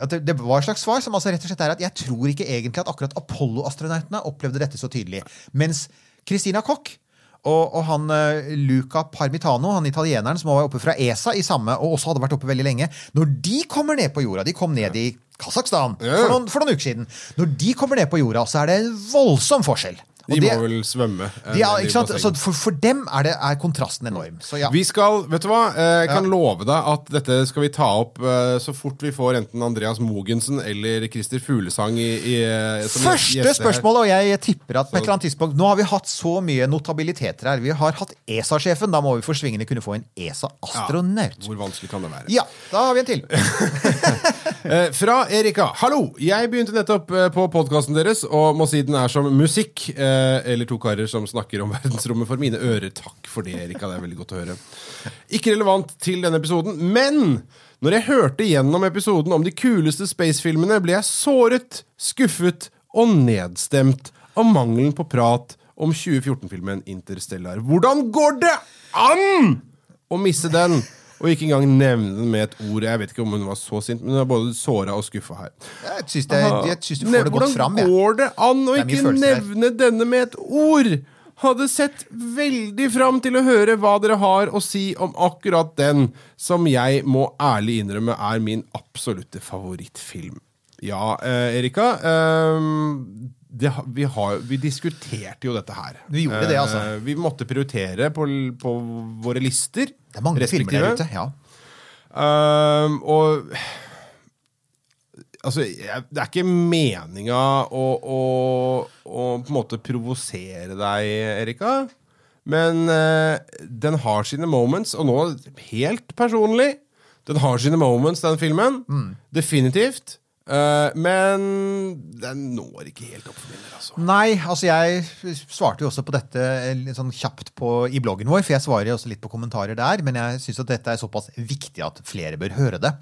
at det, det var et slags svar som altså rett og slett er at jeg tror ikke egentlig at akkurat Apollo-astronautene opplevde dette så tydelig. Mens Christina Koch og, og han eh, Luca Parmitano, han italieneren som var oppe fra ESA i samme, og også hadde vært oppe veldig lenge Når de kommer ned på jorda De kom ned i Kasakhstan for, for noen uker siden. Når de kommer ned på jorda, så er det en voldsom forskjell. De må vel svømme. De er? Så for, for dem er, det, er kontrasten enorm. Så ja. Vi skal, vet du hva, eh, jeg kan Ja. love deg at dette skal vi ta opp eh, så fort vi får enten Andreas Mogensen eller Christer Fuglesang i, i, eh, Første spørsmål, og jeg tipper at på et eller annet tidspunkt Nå har vi hatt så mye notabiliteter her. Vi har hatt ESA-sjefen. Da må vi for svingende kunne få en ESA-astronaut. Hvor vanskelig kan det være? Ja, da har vi en til. Eh, fra Erika. Hallo! Jeg begynte nettopp eh, på podkasten deres og må si den er som musikk. Eh, eller to karer som snakker om verdensrommet for mine ører. Takk for det, Erika. Det er veldig godt å høre. Ikke relevant til denne episoden, men når jeg hørte gjennom episoden om de kuleste spacefilmene, ble jeg såret, skuffet og nedstemt av mangelen på prat om 2014-filmen Interstellar. Hvordan går det an å misse den? Og ikke engang nevne den med et ord. Jeg vet ikke om hun var så sint, men hun er både såra og skuffa her. Jeg syns, det, jeg syns du får det godt fram. Hvordan går det an å ikke nevne denne med et ord? Hadde sett veldig fram til å høre hva dere har å si om akkurat den, som jeg må ærlig innrømme er min absolutte favorittfilm. Ja, eh, Erika. ehm, det, vi, har, vi diskuterte jo dette her. Vi gjorde det, altså. Eh, vi måtte prioritere på, på våre lister. Det er mange filmer der ute. ja. Eh, og Altså, jeg, det er ikke meninga å, å, å på en måte provosere deg, Erika. Men eh, den har sine moments, og nå helt personlig Den har sine moments, den filmen. Definitivt. Eh, men den når ikke helt opp for min altså. Nei, altså jeg svarte jo også på dette litt sånn kjapt på, i bloggen vår, for jeg svarer jo også litt på kommentarer der, men jeg syns at dette er såpass viktig at flere bør høre det.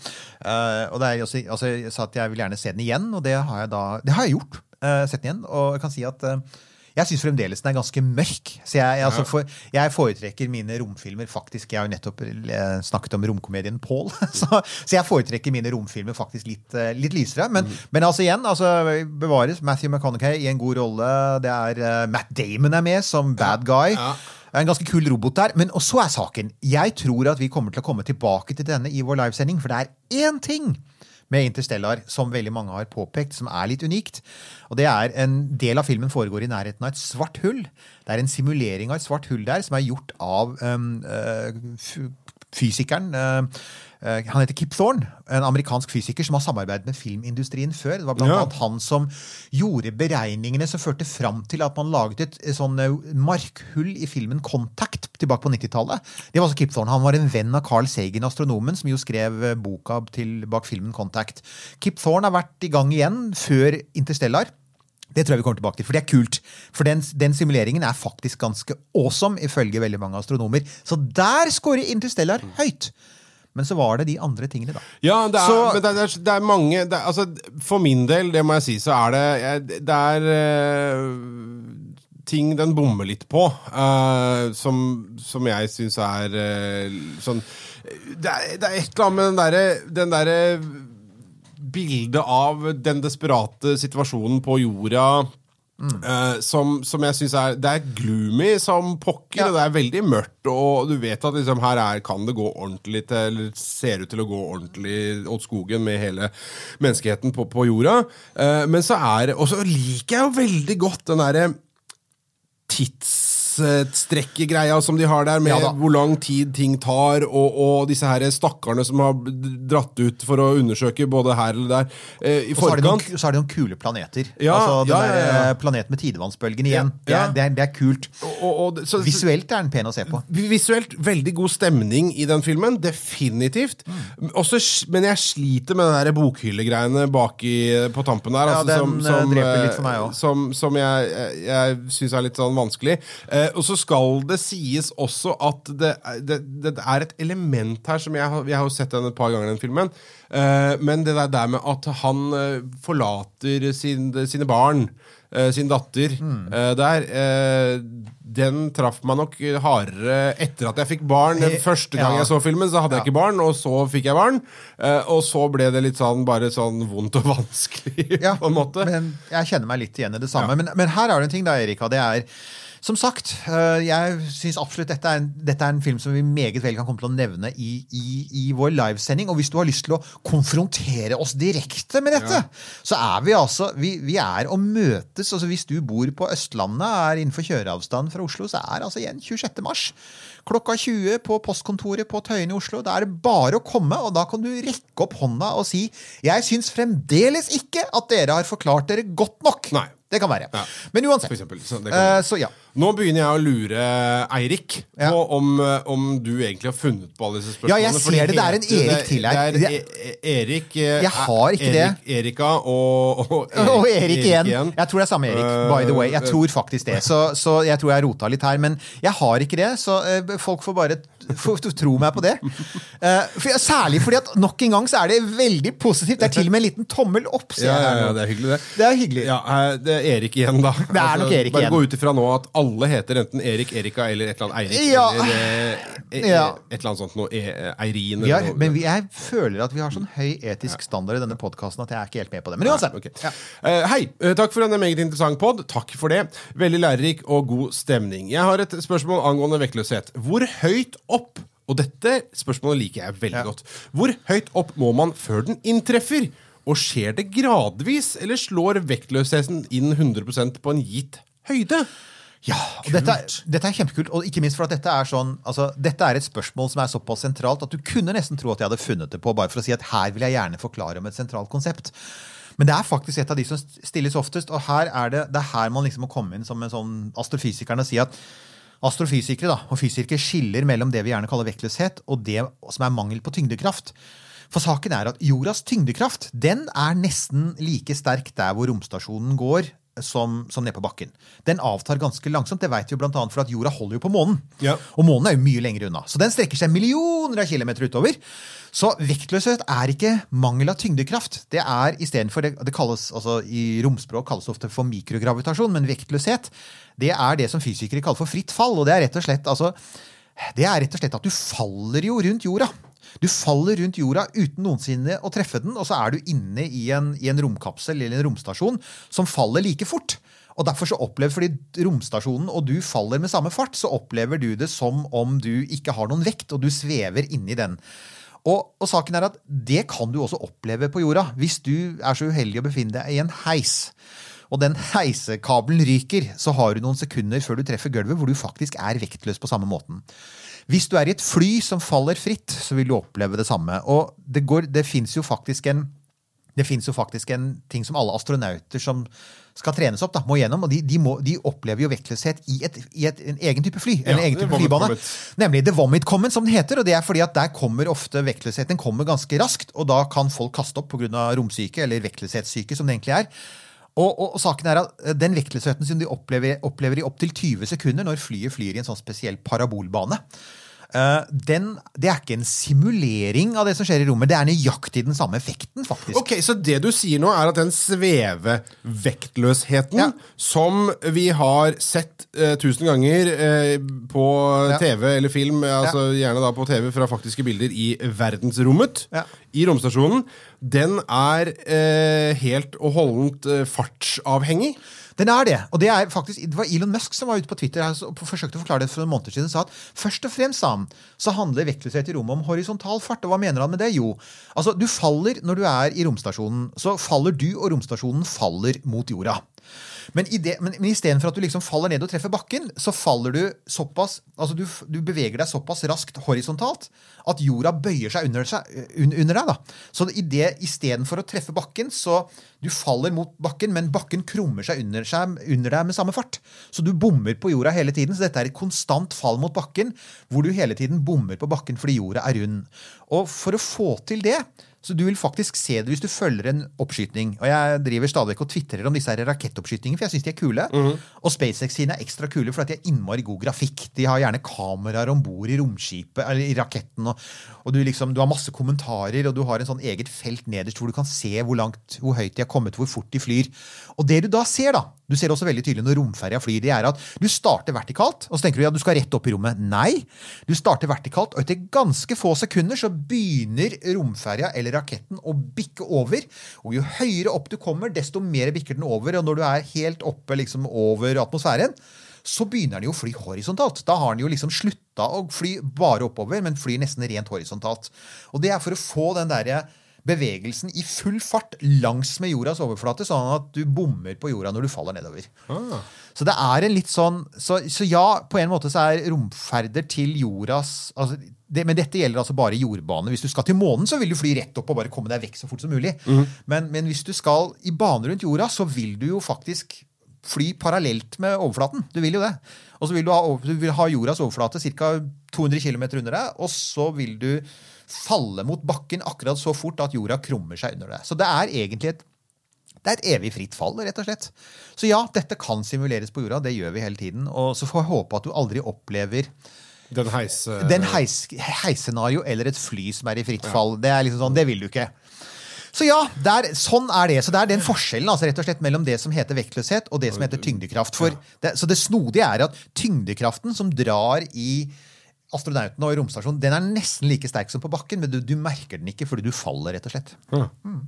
Uh, og det er også, altså, Jeg sa at jeg vil gjerne se den igjen, og det har jeg da det har jeg gjort. Uh, sett den igjen, og jeg kan si at eh, jeg syns fremdeles den er ganske mørk. Så jeg, jeg, altså, for, jeg foretrekker mine romfilmer faktisk Jeg har jo nettopp eh, snakket om romkomedien Paul. Så, så jeg foretrekker mine romfilmer faktisk litt, eh, litt lysere. Men, men altså igjen, altså, bevares. Matthew McConaughey i en god rolle. Det er eh, Matt Damon er med som bad guy. Ja. En ganske kul robot der. Men og så er saken. Jeg tror at vi kommer til å komme tilbake til denne i vår livesending, for det er én ting med Interstellar som veldig mange har påpekt, som er litt unikt. Og det er En del av filmen foregår i nærheten av et svart hull. Det er en simulering av et svart hull der som er gjort av um, f- fysikeren eh, eh, Han heter Kip Thorne, en amerikansk fysiker som har samarbeidet med filmindustrien før. Det var blant Ja. annet han som gjorde beregningene som førte fram til at man laget et sånn eh, markhull i filmen Contact tilbake på 90-tallet. Det var altså Kip Thorne. Han var en venn av Carl Sagan, astronomen, som jo skrev boka til, bak filmen Contact. Kip Thorne har vært i gang igjen før Interstellar. Det tror jeg vi kommer tilbake til, for det er kult. For den, den simuleringen er faktisk ganske awesome, ifølge veldig mange astronomer. Så der scorer Interstellar høyt! Men så var det de andre tingene, da. Ja, det er, Så- men det er, det er mange det er, altså, For min del, det må jeg si, så er det jeg- Det er eh, ting den bommer litt på, uh, som, som jeg syns er uh, sånn det er, et eller annet med den derre den bildet av den desperate situasjonen på jorda eh, som, som jeg syns er Det er gloomy som pokker, Ja. og det er veldig mørkt, og du vet at liksom her er, kan det gå ordentlig til Eller ser ut til å gå ordentlig åt skogen med hele menneskeheten på, på jorda. Uh, men så er Og så liker jeg jo veldig godt den derre tidsstrekkegreia som de har der, med Ja hvor lang tid ting tar, og, og disse her stakkarene som har dratt ut for å undersøke både her eller der. Eh, I Og så de noen, så er, det noen kule planeter. Ja, altså den ja, der eh, planeten med tidevannsbølgen igjen. Det, er, det, er, det er kult. Og, og, så, Visuelt er den pen å se på. Visuelt veldig god stemning i den filmen. Definitivt. Mm. Også, men jeg sliter med den der bokhyllegreiene i, på tampen der. Altså, den, eh, dreper litt for meg òg. Som, som jeg, jeg, jeg syns er litt sånn vanskelig. Eh, og så skal det sies også at det, det, det er et element her som jeg jeg har jo sett den et par ganger, den filmen. Eh, men det der, der med at han eh, forlater sin, sine barn, eh, sin datter, Mm. eh, der eh, Den traff meg nok hardere etter at jeg fikk barn. Den Første gang jeg så filmen, så hadde jeg ikke barn, og så fikk jeg barn. Eh, og så ble det litt sånn bare sånn vondt og vanskelig, Ja, på en måte. Men jeg kjenner meg litt igjen i det samme. Ja. Men, men her er det en ting, da, Erika. Det er som sagt, øh, jeg syns absolutt dette er, en, dette er en film som vi meget vel kan komme til å nevne i, i, i vår livesending. Og hvis du har lyst til å konfrontere oss direkte med dette, så er vi altså Vi, vi er å møtes. altså Hvis du bor på Østlandet, er innenfor kjøreavstand fra Oslo, så er altså igjen 26. mars. Klokka 20 på postkontoret på Tøyen i Oslo. Da er det bare å komme, og da kan du rekke opp hånda og si Jeg syns fremdeles ikke at dere har forklart dere godt nok. Nei. Det kan være. Ja. Men uansett. Eksempel, så uh, så ja. Nå begynner jeg å lure Eirik Ja. på om, eh, om du egentlig har funnet på alle disse spørsmålene. Ja, jeg ser det. Det er en Erik til her. Det er E- E- Erik eh, Jeg har ikke det. Erika og, og Og Erik igjen. Jeg tror det er samme Erik, by the way. Jeg tror faktisk det. Så, så jeg tror jeg rota litt her. Men jeg har ikke det, så folk får bare få tro meg på det. Eh, for, særlig fordi at nok en gang så er det veldig positivt. Det er til og med en liten tommel opp. Ja, ja, ja, det er hyggelig, det. Det er hyggelig. Ja, eh, det er Erik igjen, da. Altså, Det er nok Erik bare igjen. gå ut ifra nå at alle heter enten Erik, Erika eller et eller annet Eirik. Ja. Eller Ja. et eller annet sånt noe. E- Eirin. Noe. men vi, jeg føler at vi har sånn høy etisk standard i denne podkasten at jeg er ikke helt med på det. Men uansett. Okay. Ja. Uh, hei, takk for en meget interessant pod. Takk for det. Veldig lærerik og god stemning. Jeg har et spørsmål angående vektløshet. Hvor høyt opp og dette spørsmålet liker jeg veldig Ja. godt. Hvor høyt opp må man før den inntreffer? Og skjer det gradvis, eller slår vektløsheten inn 100% på en gitt høyde? Ja, og dette, dette er kjempekult. Og ikke minst for at dette er sånn altså, Dette er et spørsmål som er såpass sentralt at du kunne nesten tro at jeg hadde funnet det på bare for å si at her vil jeg gjerne forklare om et sentralt konsept. Men det er faktisk et av de som stilles oftest, og her er det, det er her man liksom må komme inn som en sånn astrofysikerne og si at astrofysikere da, og fysikere skiller mellom det vi gjerne kaller vektløshet, og det som er mangel på tyngdekraft. For saken er at jordas tyngdekraft den er nesten like sterk der hvor romstasjonen går, som, som ned på bakken. Den avtar ganske langsomt. Det vet vi jo blant annet for at jorda holder jo på månen. Ja. Og månen er jo mye lenger unna. Så den strekker seg millioner av kilometer utover. Så vektløshet er ikke mangel av tyngdekraft. Det er istedenfor det, det kalles, altså I romspråk kalles det ofte for mikrogravitasjon, men vektløshet det er det som fysikere kaller for fritt fall. Og det er rett og slett, altså, det er rett og slett at du faller jo rundt jorda. Du faller rundt jorda uten noensinne å treffe den, og så er du inne i en, i en romkapsel eller en romstasjon som faller like fort. Og derfor så opplever, fordi romstasjonen og du faller med samme fart, så opplever du det som om du ikke har noen vekt, og du svever inni den. Og, og saken er at det kan du også oppleve på jorda hvis du er så uheldig å befinne deg i en heis. Og den heisekabelen ryker, så har du noen sekunder før du treffer gulvet hvor du faktisk er vektløs på samme måten. Hvis du er i et fly som faller fritt, så vil du oppleve det samme. Og det, går, det fins jo faktisk en det finnes jo faktisk en ting som alle astronauter som skal trenes opp, da, må gjennom. og De, de, må, de opplever jo vektløshet i, et, i et, en egen type fly. Ja, en egen type flybane. Nemlig The Vomit Common, som den heter. og det er fordi at Der kommer ofte vektløsheten kommer ganske raskt, og da kan folk kaste opp pga. romsyke, eller vektløshetssyke, som det egentlig er. Og, og, og saken er at eh, Den vektløsheten som de opplever, opplever i opptil 20 sekunder når flyet flyr i en sånn spesiell parabolbane, den, det er ikke en simulering av det som skjer i rommet. Det er nøyaktig den samme effekten, faktisk. Ok, Så det du sier nå, er at den svevevektløsheten Ja. som vi har sett uh, tusen ganger uh, på Ja. TV eller film, altså ja. gjerne da på TV fra faktiske bilder i verdensrommet, i romstasjonen, den er uh, helt og holdent eh, fartsavhengig. Den er det. Og det er faktisk, det var Elon Musk som var ute på Twitter her, og forsøkte å forklare det for noen måneder siden. sa at Først og fremst sa han, så handler vektløshet i rommet om horisontal fart. Og hva mener han med det? Jo, altså du faller når du er i romstasjonen. Så faller du, og romstasjonen faller mot jorda. Men, i det, men, istedenfor at du liksom faller ned og treffer bakken, så faller du såpass altså du, du beveger deg såpass raskt horisontalt at jorda bøyer seg under, seg, un, under deg. da. Så i det, istedenfor å treffe bakken, så du faller mot bakken, men bakken krummer seg under, seg under deg med samme fart. Så du bommer på jorda hele tiden. Så dette er et konstant fall mot bakken, hvor du hele tiden bommer på bakken fordi jorda er rund. Og for å få til det så du vil faktisk se det hvis du følger en oppskyting. Og jeg driver stadig vekk og tvitrer om disse her rakettoppskytingene, for jeg syns de er kule. Og SpaceX sine er ekstra kule fordi de har innmari god grafikk. De har gjerne kameraer om bord i romskipet, eller i raketten, og, og du, liksom, du har masse kommentarer, og du har en sånn eget felt nederst hvor du kan se hvor langt, hvor høyt de har kommet, hvor fort de flyr. Og det du da ser, da, du ser også veldig tydelig når romferja flyr, det er at du starter vertikalt, og så tenker du ja, du skal rett opp i rommet. Nei, du starter vertikalt, og etter ganske få sekunder så begynner romferja eller raketten å bikke over. Og jo høyere opp du kommer, desto mer bikker den over. Og når du er helt oppe liksom over atmosfæren, så begynner den jo å fly horisontalt. Da har den jo liksom slutta å fly bare oppover, men flyr nesten rent horisontalt. Og det er for å få den derre bevegelsen i full fart langs med jordas overflate, sånn at du bommer på jorda når du faller nedover. Så det er en litt sånn så, så ja, på en måte så er romferder til jordas altså, det, Men dette gjelder altså bare jordbane. Hvis du skal til månen, så vil du fly rett opp og bare komme deg vekk så fort som mulig. Men, men hvis du skal i bane rundt jorda, så vil du jo faktisk fly parallelt med overflaten. Du vil jo det. Og så vil du ha, du vil ha jordas overflate ca. 200 km under deg, og så vil du falle mot bakken akkurat så fort at jorda krummer seg under deg. Så det er egentlig et det er et evig fritt fall, rett og slett. Så ja, dette kan simuleres på jorda. Det gjør vi hele tiden. Og så får jeg håpe at du aldri opplever Den heis... den heis, heisscenario eller et fly som er i fritt fall. Det er liksom sånn, det vil du ikke. Så ja, der, sånn er det. Så det er den forskjellen altså rett og slett mellom det som heter vektløshet, og det som heter tyngdekraft. For det, så det snodige er at tyngdekraften som drar i astronautene og i romstasjonen, den er nesten like sterk som på bakken, men du, du merker den ikke fordi du faller, rett og slett. Mm.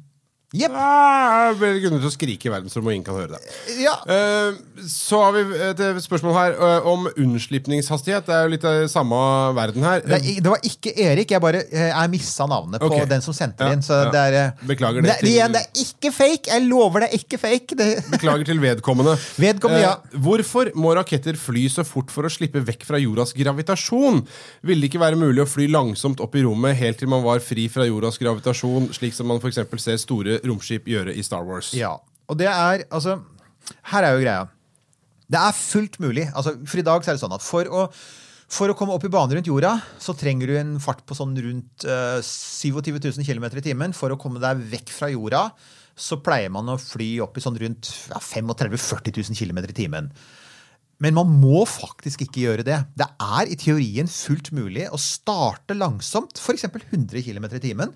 Jeg blir grunnet til å skrike i verdensrommet, og ingen kan høre det. Ja. Uh, så har vi et spørsmål her uh, om unnslipningshastighet. Det er jo litt av samme verden her. Det, er, det var ikke Erik. Jeg bare eh, jeg missa navnet på Ok. den som sendte Ja, inn. Så ja. det er, eh, Beklager det det. igjen, det er ikke fake! Jeg lover det er ikke fake. Beklager til vedkommende. Vedkommende, ja. Eh, hvorfor må raketter fly så fort for å slippe vekk fra jordas gravitasjon? Ville det ikke være mulig å fly langsomt opp i rommet helt til man var fri fra jordas gravitasjon, slik som man f.eks. ser store romskip gjøre i Star Wars? ja. Og det er Altså, her er jo greia. Det er fullt mulig. Altså, for i dag så er det sånn at for å for å komme opp i bane rundt jorda så trenger du en fart på sånn rundt uh, 27 000 km i timen. For å komme deg vekk fra jorda så pleier man å fly opp i sånn rundt ja, 35 000-40 000 km i timen. Men man må faktisk ikke gjøre det. Det er i teorien fullt mulig å starte langsomt, f.eks. 100 km i timen,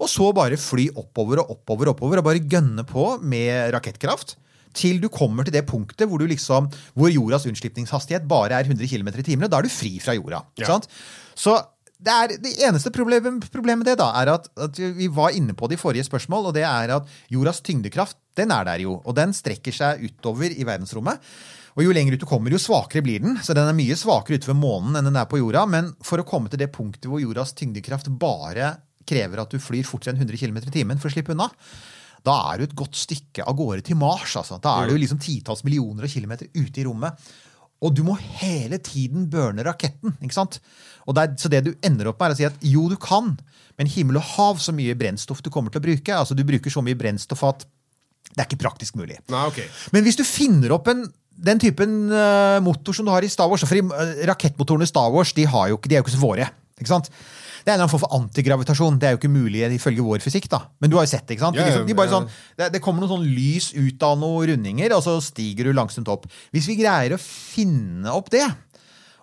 og så bare fly oppover og oppover og oppover og bare gønne på med rakettkraft. Til du kommer til det punktet hvor, du liksom, hvor jordas unnslipningshastighet bare er 100 km i timen. og Da er du fri fra jorda. Ja. sant? Så det, er, det eneste problemet, problemet med det da, er at, at vi var inne på det i forrige spørsmål, og det er at jordas tyngdekraft den er der jo. Og den strekker seg utover i verdensrommet. Og jo lenger ut du kommer, jo svakere blir den. Så den er mye svakere utover månen enn den er på jorda. Men for å komme til det punktet hvor jordas tyngdekraft bare krever at du flyr fortere enn 100 km i timen for å slippe unna, da er du et godt stykke av gårde til Mars. Altså. Da er du liksom titalls millioner av kilometer ute i rommet. Og du må hele tiden burne raketten. ikke sant? Og det er, så det du ender opp med, er å si at jo, du kan, men himmel og hav så mye brennstoff du kommer til å bruke. altså Du bruker så mye brennstoff at det er ikke praktisk mulig. Nei, okay. Men hvis du finner opp en, den typen eh, motor som du har i Star Wars For uh, rakettmotorene i Star Wars de, har jo ikke, de er jo ikke så våre. ikke sant? Det er en form for antigravitasjon. Det er jo ikke mulig ifølge vår fysikk. da. Men du har jo sett det. ikke sant? De, liksom, de sånn, det, det kommer noe sånn lys ut av noen rundinger, og så stiger du langsomt opp. Hvis vi greier å finne opp det,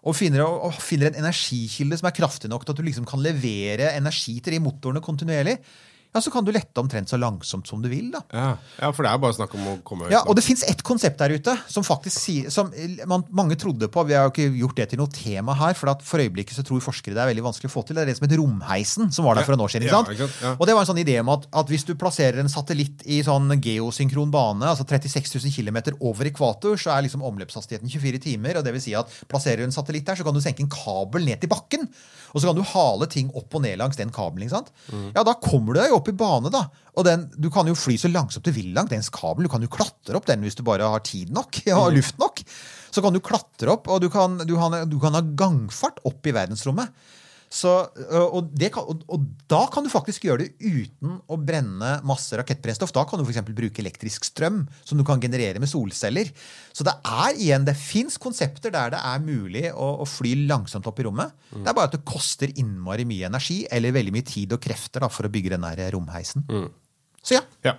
og finner, og finner en energikilde som er kraftig nok til at du liksom kan levere energi til de motorene kontinuerlig, ja, så kan du lette omtrent så langsomt som du vil. da. Ja. ja, for det er bare snakk om å komme Ja, og det fins ett konsept der ute som faktisk sier som man, mange trodde på. Vi har jo ikke gjort det til noe tema her, for at for øyeblikket så tror forskere det er veldig vanskelig å få til. Det er det som heter romheisen, som var der for en år siden. ikke Ja, sant? ikke sant? Ja. Og det var en sånn idé om at, at hvis du plasserer en satellitt i sånn geosynkron bane, altså 36 000 km over ekvator, så er liksom omløpshastigheten 24 timer. og det vil si at Plasserer du en satellitt der, så kan du senke en kabel ned til bakken. Og så kan du hale ting opp og ned langs den kabelen. ikke sant? Mm. Ja, Da kommer du deg jo opp i bane, da. Og den, du kan jo fly så langsomt du vil langt. Dens kabel, Du kan jo klatre opp den hvis du bare har tid nok ja, Mm. luft nok. Så kan du klatre opp, og du kan, du kan, du kan ha gangfart opp i verdensrommet. Så, øh, og, det kan, og, og da kan du faktisk gjøre det uten å brenne masse rakettbrennstoff. Da kan du f.eks. bruke elektrisk strøm som du kan generere med solceller. Så det er igjen, det fins konsepter der det er mulig å, å fly langsomt opp i rommet. Det er bare at det koster innmari mye energi eller veldig mye tid og krefter da, for å bygge den der romheisen. Så ja, Ja.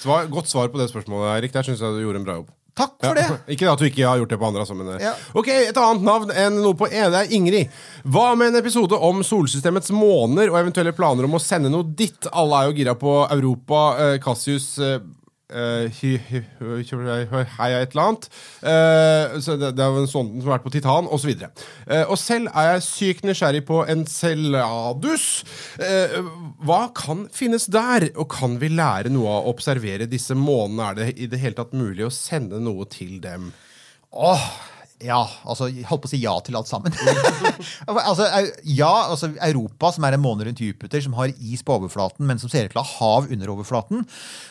Svar, godt svar på det spørsmålet, Erik. Der syns jeg du gjorde en bra jobb. Takk for Ja. det. Ikke at du ikke har gjort det på andre, altså, men eh, Ja. Ok, Et annet navn enn noe på E, det er Ingrid. Hva med en episode om solsystemets måner og eventuelle planer om å sende noe ditt? Alle er jo gira på Europa, eh, Cassius hy- Hei, et eller annet. Uh, så det, det er jo en sånn som har vært på Titan, osv. Uh, og selv er jeg sykt nysgjerrig på Enceladus. Uh, hva kan finnes der? Og kan vi lære noe av å observere disse månene? Er det i det hele tatt mulig å sende noe til dem? Åh, ja, altså, holdt på å si ja til alt sammen. altså, ja, altså Europa, som er en måne rundt Jupiter, som har is på overflaten, men som ser ut til å ha hav under overflaten,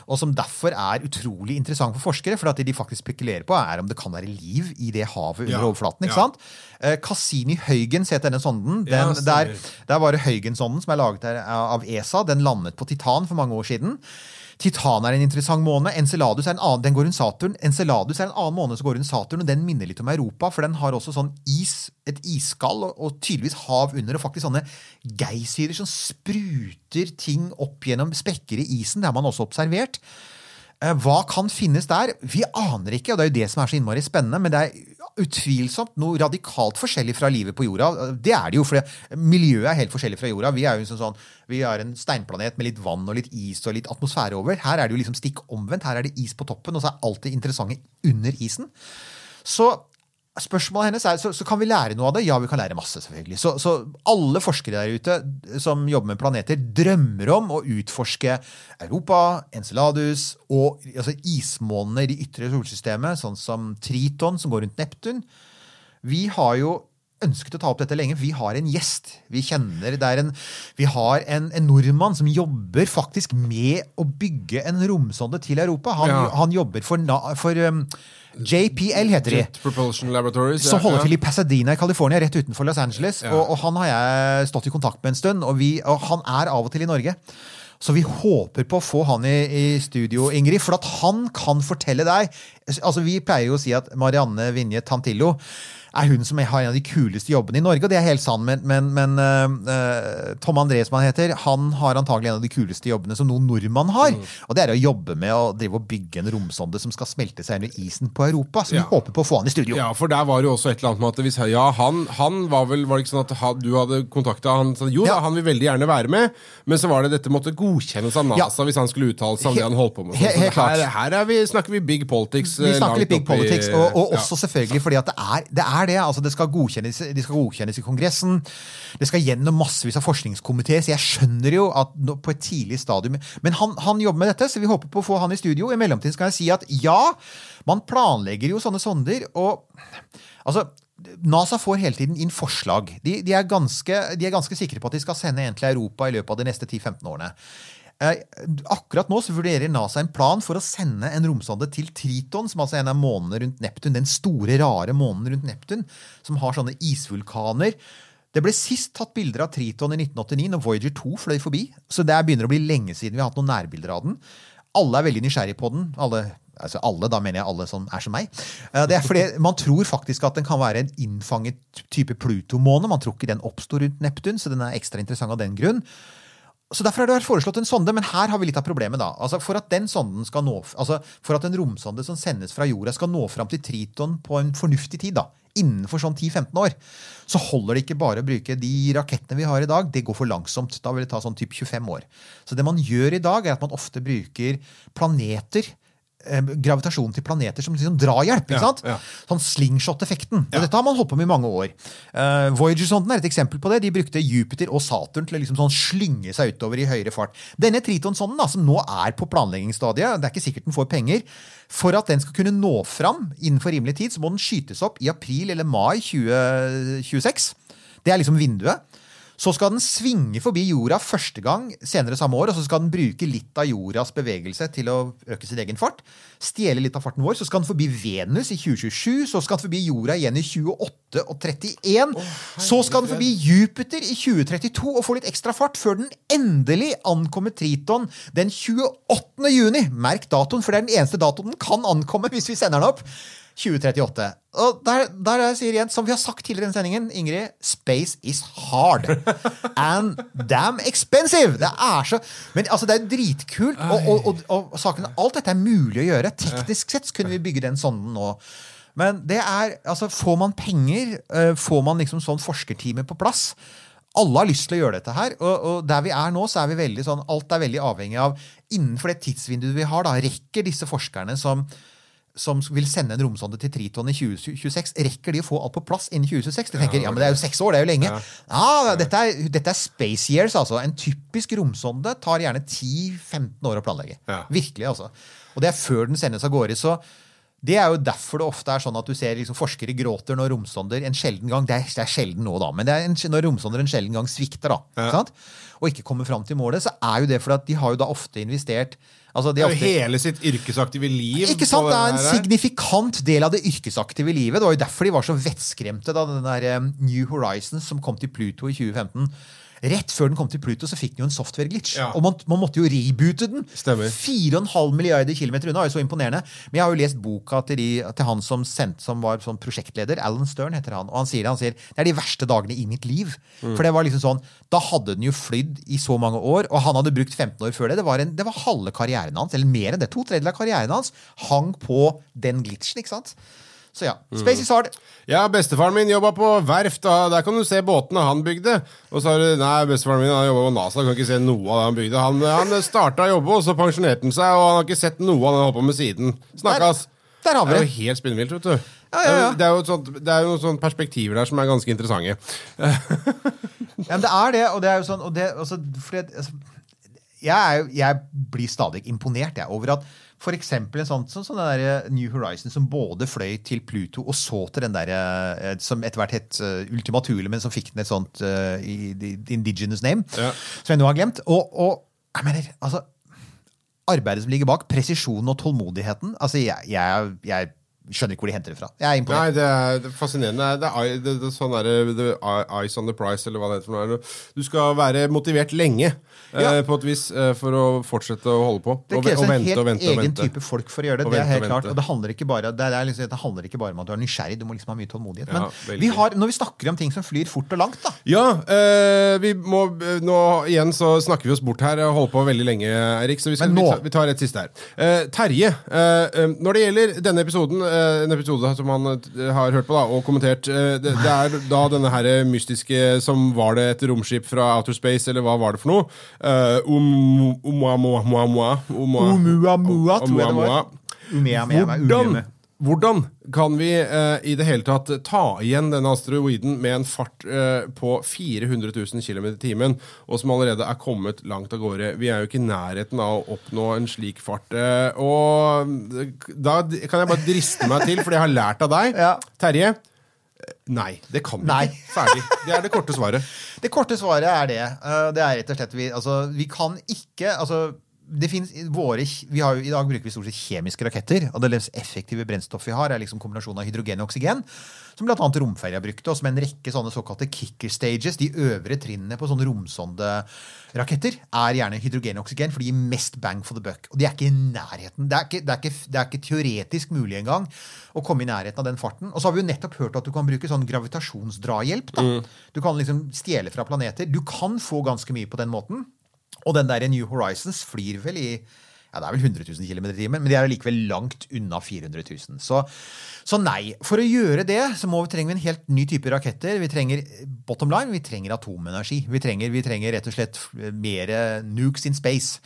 og som derfor er utrolig interessant for forskere, for det de faktisk spekulerer på, er om det kan være liv i det havet under Ja, overflaten. ikke ja. sant? Eh, Cassini-Huygens het denne sonden. Ja, Den, der, stemmer. der var det Huygens-sonden som er laget av ESA. Den landet på Titan for mange år siden. Titan er en interessant måne. Enceladus er en annen, den går rundt Saturn. Enceladus er en annen måne som går rundt Saturn, og den minner litt om Europa, for den har også sånn is, et isskall og, og tydeligvis hav under, og faktisk sånne geysirer som spruter ting opp gjennom sprekker i isen. Det har man også observert. Eh, Hva kan finnes der? Vi aner ikke, og det er jo det som er så innmari spennende. Men det er utvilsomt noe radikalt forskjellig fra livet på jorda. Det er det jo, for miljøet er helt forskjellig fra jorda. Vi er jo sånn, sånn, vi er en steinplanet med litt vann og litt is og litt atmosfære over. Her er det jo liksom stikk omvendt. Her er det is på toppen, og så er alt det interessante under isen. Så spørsmålet hennes er så, så kan vi lære noe av det. Ja, vi kan lære masse, selvfølgelig. Så, så alle forskere der ute som jobber med planeter, drømmer om å utforske Europa, Enceladus og altså ismånene i det ytre solsystemet, sånn som Triton, som går rundt Neptun. Vi har jo ønsket å ta opp dette lenge. for Vi har en gjest. Vi kjenner, det er en, vi har en, en nordmann som jobber faktisk med å bygge en romsonde til Europa. Han, Ja. han jobber for, for um, JPL, heter de. Jet Propulsion Laboratories. Som holder ja. til i Pasadena i California, rett utenfor Los Angeles. Ja. Og, og han har jeg stått i kontakt med en stund, og, vi, og han er av og til i Norge. Så vi håper på å få han i, i studio, Ingrid, for at han kan fortelle deg Altså Vi pleier jo å si at Marianne Vinje Tantillo er hun som har en av de kuleste jobbene i Norge, og det er helt sant, men, men, men øh, Tom André, som han heter, han har antagelig en av de kuleste jobbene som noen nordmann har. Mm. Og det er å jobbe med å drive og bygge en romsonde som skal smelte seg under isen på Europa. Så vi Ja. håper på å få han i studio. Ja, for der var det jo også et eller annet med at hvis, Ja, han, han var vel Var det ikke sånn at du hadde kontakta han sa jo Ja. da, han vil veldig gjerne være med, men så var det dette måtte godkjennes av NASA Ja. hvis han skulle uttale seg om det han holdt på med. Så helt klart. her, her er vi, snakker vi big politics. Vi eh, snakker langt litt big politics, og, og ja. også selvfølgelig fordi at det er det. Er det. Altså, det skal godkjennes, de skal godkjennes i Kongressen. Det skal gjennom massevis av forskningskomiteer, så jeg skjønner jo at nå, på et tidlig stadium Men han, han jobber med dette, så vi håper på å få han i studio. I mellomtiden skal jeg si at ja, man planlegger jo sånne sonder, og altså NASA får hele tiden inn forslag. De, de, er ganske, de er ganske sikre på at de skal sende en til Europa i løpet av de neste 10-15 årene. Eh, Akkurat nå så vurderer NASA en plan for å sende en romsonde til Triton, som altså er en av månene rundt Neptun, den store, rare månen rundt Neptun, som har sånne isvulkaner. Det ble sist tatt bilder av Triton i 1989, når Voyager 2 fløy forbi. Så det begynner å bli lenge siden vi har hatt noen nærbilder av den. Alle er veldig nysgjerrige på den. Alle, altså alle, da mener jeg alle som er som meg. Eh, Det er fordi Man tror faktisk at den kan være en innfanget type Pluto-måne. Man tror ikke den oppstår rundt Neptun, så den er ekstra interessant av den grunn. Så Derfor har det vært foreslått en sonde, men her har vi litt av problemet. da. Altså For at den sonden skal nå, altså for at en romsonde som sendes fra jorda, skal nå fram til Triton på en fornuftig tid, da, innenfor sånn 10-15 år, så holder det ikke bare å bruke de rakettene vi har i dag. Det går for langsomt. Da vil det ta sånn typ 25 år. Så det man gjør i dag, er at man ofte bruker planeter. Eh, Gravitasjonen til planeter som liksom drahjelp. ikke sant? ja. Sånn slingshot-effekten. Og dette har man holdt på med i mange år. Uh, Voyager-sonden er et eksempel på det. De brukte Jupiter og Saturn til å liksom sånn slynge seg utover i høyere fart. Denne Triton-sonden, da, som nå er på planleggingsstadiet, det er ikke sikkert den får penger, for at den skal kunne nå fram innenfor rimelig tid, så må den skytes opp i april eller mai 2026. Det er liksom vinduet. Så skal den svinge forbi jorda første gang senere samme år, og så skal den bruke litt av jordas bevegelse til å øke sin egen fart. Stjele litt av farten vår. Så skal den forbi Venus i 2027, så skal den forbi jorda igjen i 28 og 31. så skal den forbi Jupiter i 2032 og få litt ekstra fart før den endelig ankommer Triton den 28. juni. Merk datoen, for det er den eneste datoen den kan ankomme hvis vi sender den opp. 2038. Og der, der jeg sier igjen, som vi har sagt tidligere i denne sendingen, Ingrid, space is hard. And damn expensive! Det er så Men altså, det er dritkult. Og, og, og, og saken, alt dette er mulig å gjøre. Teknisk sett så kunne vi bygge den sonden nå. Men det er Altså, får man penger, eh, får man liksom sånn forskertime på plass alle har lyst til å gjøre dette her, og, og der vi er nå, så er vi veldig sånn Alt er veldig avhengig av Innenfor det tidsvinduet vi har, da, rekker disse forskerne som som vil sende en romsonde til Triton i 2026, rekker de å få alt på plass innen 2026? De tenker, ja, men det er jo seks år, det er jo lenge. Ja, dette, er, dette er space years, altså. En typisk romsonde tar gjerne 10-15 år å planlegge. Ja. Virkelig, altså. Og det er før den sendes av gårde. Så det er jo derfor det ofte er sånn at du ser liksom forskere gråter når romsonder en sjelden gang Det er, det er sjelden nå, da, men det en, når romsonder en sjelden gang svikter, da, ja. og ikke kommer fram til målet, så er jo det fordi at de har jo da ofte investert altså de Det er jo ofte, hele sitt yrkesaktive liv. ikke sant? Det er en her. signifikant del av det yrkesaktive livet. Det var jo derfor de var så vettskremte da den der eh, New Horizons som kom til Pluto i 2015. Rett før den kom til Pluto, så fikk den jo en software-glitch. Ja. Og man, man måtte jo reboote den. Stemmer. 4,5 milliarder kilometer unna. er jo så imponerende. Men jeg har jo lest boka til, de, til han som, sendt, som var sånn prosjektleder. Alan Stern heter han. Og han sier det. Han sier det er de verste dagene i mitt liv. Mm. For det var liksom sånn Da hadde den jo flydd i så mange år, og han hadde brukt 15 år før det. Det var, en, det var halve karrieren hans, eller mer enn det. To tredjedeler av karrieren hans hang på den glitchen. ikke sant? Så ja. Spacey Space is hard. Ja, bestefaren min jobba på verft, der kan du se båtene han bygde. Og så har du Nei, bestefaren min har jobba på NASA, kan ikke se noe av det han bygde. Han, han starta å jobbe, og så pensjonerte han seg, og han har ikke sett noe av det han holdt på med siden. Snakkes! Der har vi Det er jo helt spinnvilt, vet du. Ja, ja, ja. Det er jo sånt, det er jo sånne perspektiver der som er ganske interessante. Ja, men det er det, og det er jo sånn det, altså, det, altså, jeg, er, jeg blir stadig imponert jeg, over at for eksempel en sånn, sånn, sånn der New Horizon som både fløy til Pluto og så til den der eh, som etter hvert het uh, Ultima Thule, men som fikk den et sånt eh, i, indigenous name, Ja. som jeg nå har glemt. Og, og jeg mener, altså Arbeidet som ligger bak, presisjonen og tålmodigheten altså jeg, jeg, jeg skjønner ikke hvor de henter det fra. Jeg er imponert. Nei, det er, det er fascinerende. Det er, det, det, sånn det er eyes on the price, eller hva det heter. for noe. Du skal være motivert lenge, Ja. eh, på et vis, eh, for å fortsette å holde på. Det kreves en helt og vente egen vente. type folk for å gjøre det. Og det er helt klart, og det handler ikke bare, det liksom, det handler ikke bare om at du er nysgjerrig, du må liksom ha mye tålmodighet. Men ja, vi har, når vi snakker om ting som flyr fort og langt, da Ja, eh, vi må eh, Nå igjen så snakker vi oss bort her. og holder på veldig lenge, Erik. Så vi, skal, nå- vi, tar, vi tar et siste her. Eh, Terje, eh, eh, når det gjelder denne episoden, eh, en episode som han eh, har hørt på da, og kommentert eh, det, det er da denne her mystiske som Var det et romskip fra Outer Space, eller hva var det for noe? Uh, um, Oumuamua Oumuamua, tror jeg det var. Hvordan. Hvordan kan vi eh, i det hele tatt ta igjen denne asteroiden med en fart eh, på 400 000 km i timen, og som allerede er kommet langt av gårde? Vi er jo ikke i nærheten av å oppnå en slik fart. eh, og da kan jeg bare driste meg til, for jeg har lært av deg, Ja. Terje. eh, Nei, det kan vi Nei. ikke. Ferdig. Det er det korte svaret. Det korte svaret er det. Eh, Det er rett og slett vi, altså, vi kan ikke altså, finnes våre, vi har I dag bruker vi stort sett kjemiske raketter. og Det mest effektive brennstoffet vi har, er liksom kombinasjonen av hydrogen og oksygen. Som bl.a. romferja brukte, og som en rekke sånne såkalte kicker stages, de øvre trinnene på sånne romsonderaketter, er gjerne hydrogen og oksygen, for de gir mest bang for the buck. Og de er ikke i nærheten. Det er ikke, det er ikke, det er ikke teoretisk mulig engang å komme i nærheten av den farten. Og så har vi jo nettopp hørt at du kan bruke sånn gravitasjonsdrahjelp. da. Du kan liksom stjele fra planeter. Du kan få ganske mye på den måten. Og den der New Horizons flyr vel i ja, det er vel 100 000 km i timen, men de er allikevel langt unna 400 000. Så, så nei. For å gjøre det så må vi trenger vi en helt ny type raketter. Vi trenger bottom line, vi trenger atomenergi. Vi trenger, vi trenger rett og slett mer nukes in space.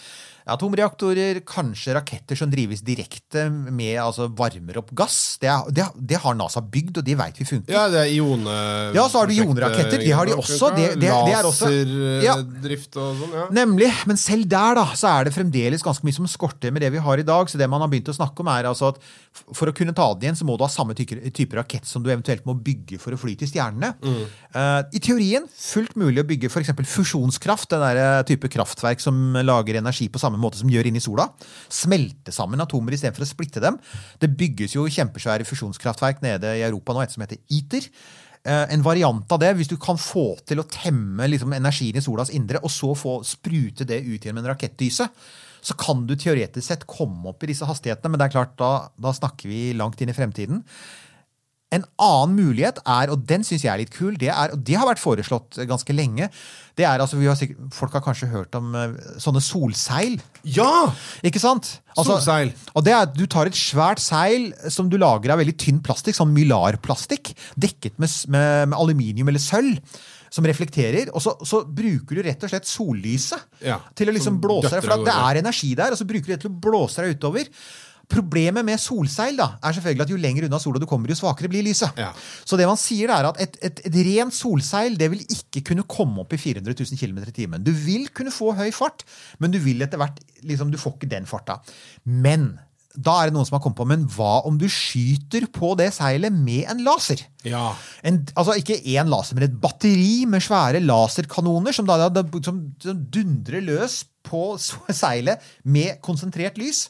Atomreaktorer, kanskje raketter som drives direkte med altså varmer opp gass. Det, er, det, det har NASA bygd, og det veit vi funker. Ja, det er ione... Ja, så har du ioneraketter. Det har de også. Det- det- det er også- Laserdrift og sånn, ja. Nemlig. Men selv der da, så er det fremdeles ganske mye som skorter med det vi har i dag. Så det man har begynt å snakke om, er altså at for å kunne ta den igjen, så må du ha samme type, rakett som du eventuelt må bygge for å fly til stjernene. Eh, I teorien fullt mulig å bygge f.eks. fusjonskraft, den der eh, type kraftverk som lager energi på samme måte som gjør inni sola. Smelte sammen atomer istedenfor å splitte dem. Det bygges jo kjempesvære fusjonskraftverk nede i Europa nå, et som heter ITER. Eh, en variant av det, hvis du kan få til å temme liksom, energien i solas indre, og så få sprute det ut gjennom en rakettdyse, så kan du teoretisk sett komme opp i disse hastighetene, men det er klart, da, da snakker vi langt inn i fremtiden. En annen mulighet er, og den syns jeg er litt kul, det, er, og det har vært foreslått ganske lenge det er altså, vi har sikkert, Folk har kanskje hørt om eh, sånne solseil. Ja! Ikke sant? Altså, Solseil. Og det er Du tar et svært seil som du lager av veldig tynn plastikk, sånn mylarplastikk, dekket med, med, med aluminium eller sølv. Som reflekterer, og så, så bruker du rett og slett sollyset Ja, til å liksom blåse deg. For det er energi der, og så bruker du det til å blåse deg utover. Problemet med solseil da, er selvfølgelig at jo lenger unna sola du kommer, jo svakere blir lyset. Ja. Så det man sier er at et, et, et rent solseil det vil ikke kunne komme opp i 400 000 km i timen. Du vil kunne få høy fart, men du vil etter hvert liksom, du får ikke den farta. Men da er det noen som har kommet på, men hva om du skyter på det seilet med en laser? Ja. En, altså ikke én laser, men et batteri med svære laserkanoner som, da, da, som, som dundrer løs på seilet med konsentrert lys.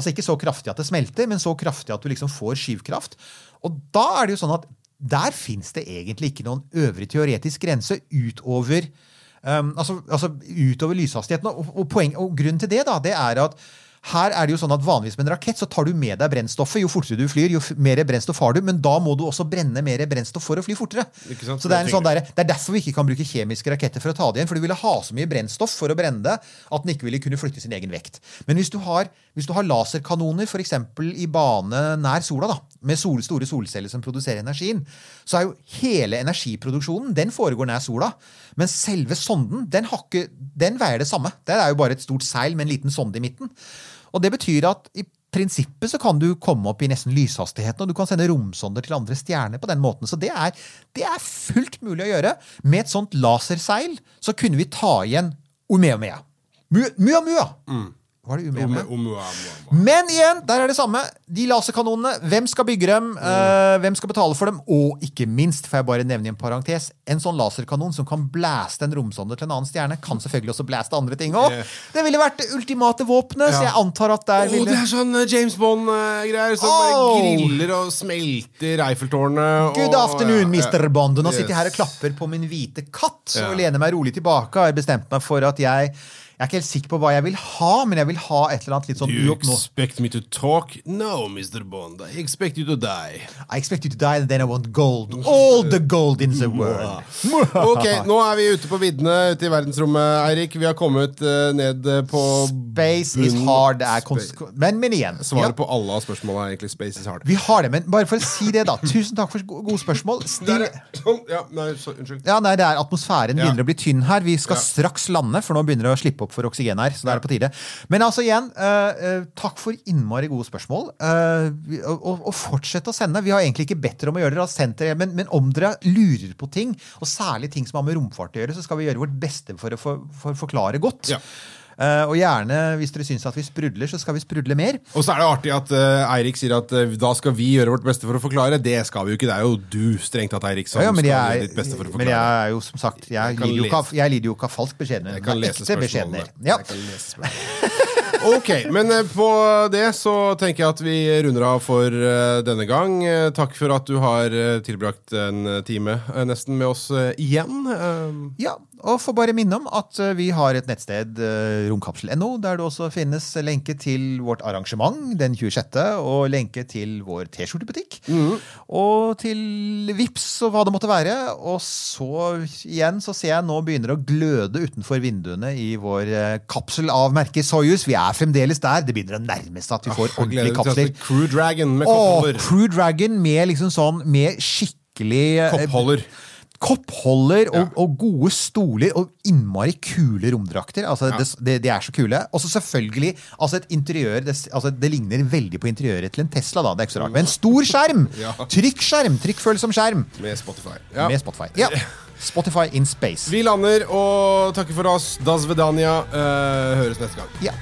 Altså ikke så kraftig at det smelter, men så kraftig at du liksom får skyvkraft. Og da er det jo sånn at der fins det egentlig ikke noen øvre teoretisk grense utover Um, altså, altså utover lyshastigheten. Og, og, poeng, og grunnen til det, da, det er at her er det jo sånn at Vanligvis med en rakett så tar du med deg brennstoffet. Jo fortere du flyr, jo mer brennstoff har du. Men da må du også brenne mer brennstoff for å fly fortere. Så det er, en sånn der, det er derfor vi ikke kan bruke kjemiske raketter for å ta det igjen. For du ville ha så mye brennstoff for å brenne det at den ikke ville kunne flytte sin egen vekt. Men hvis du har, hvis du har laserkanoner f.eks. i bane nær sola, da, med sol, store solceller som produserer energien, så er jo hele energiproduksjonen den foregår nær sola. Men selve sonden den, har ikke, den veier det samme. Det er jo bare et stort seil med en liten sonde i midten. Og det betyr at i prinsippet så kan du komme opp i nesten lyshastigheten, og du kan sende romsonder til andre stjerner på den måten. Så det er, det er fullt mulig å gjøre. Med et sånt laserseil så kunne vi ta igjen Umeomea. Mu- Muamua! Var det om- om- Men igjen, der er det samme. De laserkanonene, hvem skal bygge dem? eh, hvem skal betale for dem? Og ikke minst, får jeg bare nevne i en parentes, en sånn laserkanon som kan blæste en romsonde til en annen stjerne, kan selvfølgelig også blæste andre ting òg. Yeah. Det ville vært det ultimate våpenet, så jeg antar at der Å, ville det er sånn eh, James Bond-greier som Oh. bare griller og smelter Eiffeltårnet. Good og- afternoon, ja, Mr. Bond. Og Nå Yes. sitter jeg her og klapper på min hvite katt Ja. og lener meg rolig tilbake. Jeg har bestemt meg for at jeg Jeg er ikke helt sikker på hva jeg vil ha, men jeg vil ha et eller annet litt sånn you expect me to talk? No, Mr. Bond. I expect you to die. I expect you to die, and then I want gold. All the gold in the world. Ok, nå er vi ute på viddene ute i verdensrommet, Eirik. Vi har kommet uh, ned eh, på Space is hard. Men, men igjen. Svaret ja, på alle av spørsmålene er egentlig Space is hard. vi har det, men bare for å si det, da. Tusen takk for gode spørsmål. Er- Sånn, ja, nei, så, unnskyld. Ja, nei, det er Atmosfæren Ja. begynner å bli tynn her. Vi skal Ja. straks lande, for nå begynner det å slippe opp for oksygen her. Så da er det på tide. Men altså igjen, uh, takk for innmari gode spørsmål. Vi- og, og, fortsett å sende. Vi har egentlig ikke bedt dere om å gjøre det, dere, men, men om dere lurer på ting, og særlig ting som har med romfart å gjøre, så skal vi gjøre vårt beste for å for, for forklare godt. Ja. Eh, og gjerne, hvis dere syns at vi sprudler, så skal vi sprudle mer. Og så er det artig at uh, Eirik sier at uh, da skal vi gjøre vårt beste for å forklare. Det skal vi jo ikke. Det er jo du, strengt tatt, Eirik, som Ja, ja, skal gjøre ditt beste for å forklare. men jeg er jo som sagt Jeg, Jeg lider, jo ikke jeg lider jo ikke av falsk beskjedenhet. Jeg kan lese spørsmålene. Ja. Jeg kan lese spørsmålene. Ok, men på det så tenker jeg at vi runder av for denne gang. Takk for at du har tilbrakt en time nesten med oss igjen. Ja, og får bare minne om at eh, vi har et nettsted, eh, romkapsel.no, der det også finnes lenke til vårt arrangement den 26., og lenke til vår T-skjortebutikk. Og til Vips og hva det måtte være. Og så igjen så ser jeg nå begynner å gløde utenfor vinduene i vår eh, kapsel av merket Soyuz. Vi er fremdeles der. Det begynner å nærme seg at vi får ordentlige kapsler. Crew Dragon med koppholder. Crew Dragon med liksom sånn Med skikkelig Koppholder. Koppholder og, Ja. og gode stoler og innmari kule romdrakter. Altså, Ja. det, det, de er så kule. Og så selvfølgelig altså et interiør det, altså, det ligner veldig på interiøret til en Tesla. da, det er ikke så rart. Men en stor skjerm! Ja. Trykkskjerm! Trykkfølsom skjerm. Med Spotify. Ja. Med Spotify. Ja. Spotify in space. Vi lander og takker for oss. Das Vedania. Uh, høres neste gang. Ja.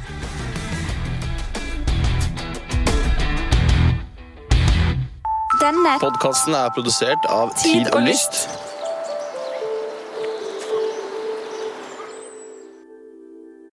Denne Podkasten er produsert av Tid og Lyst.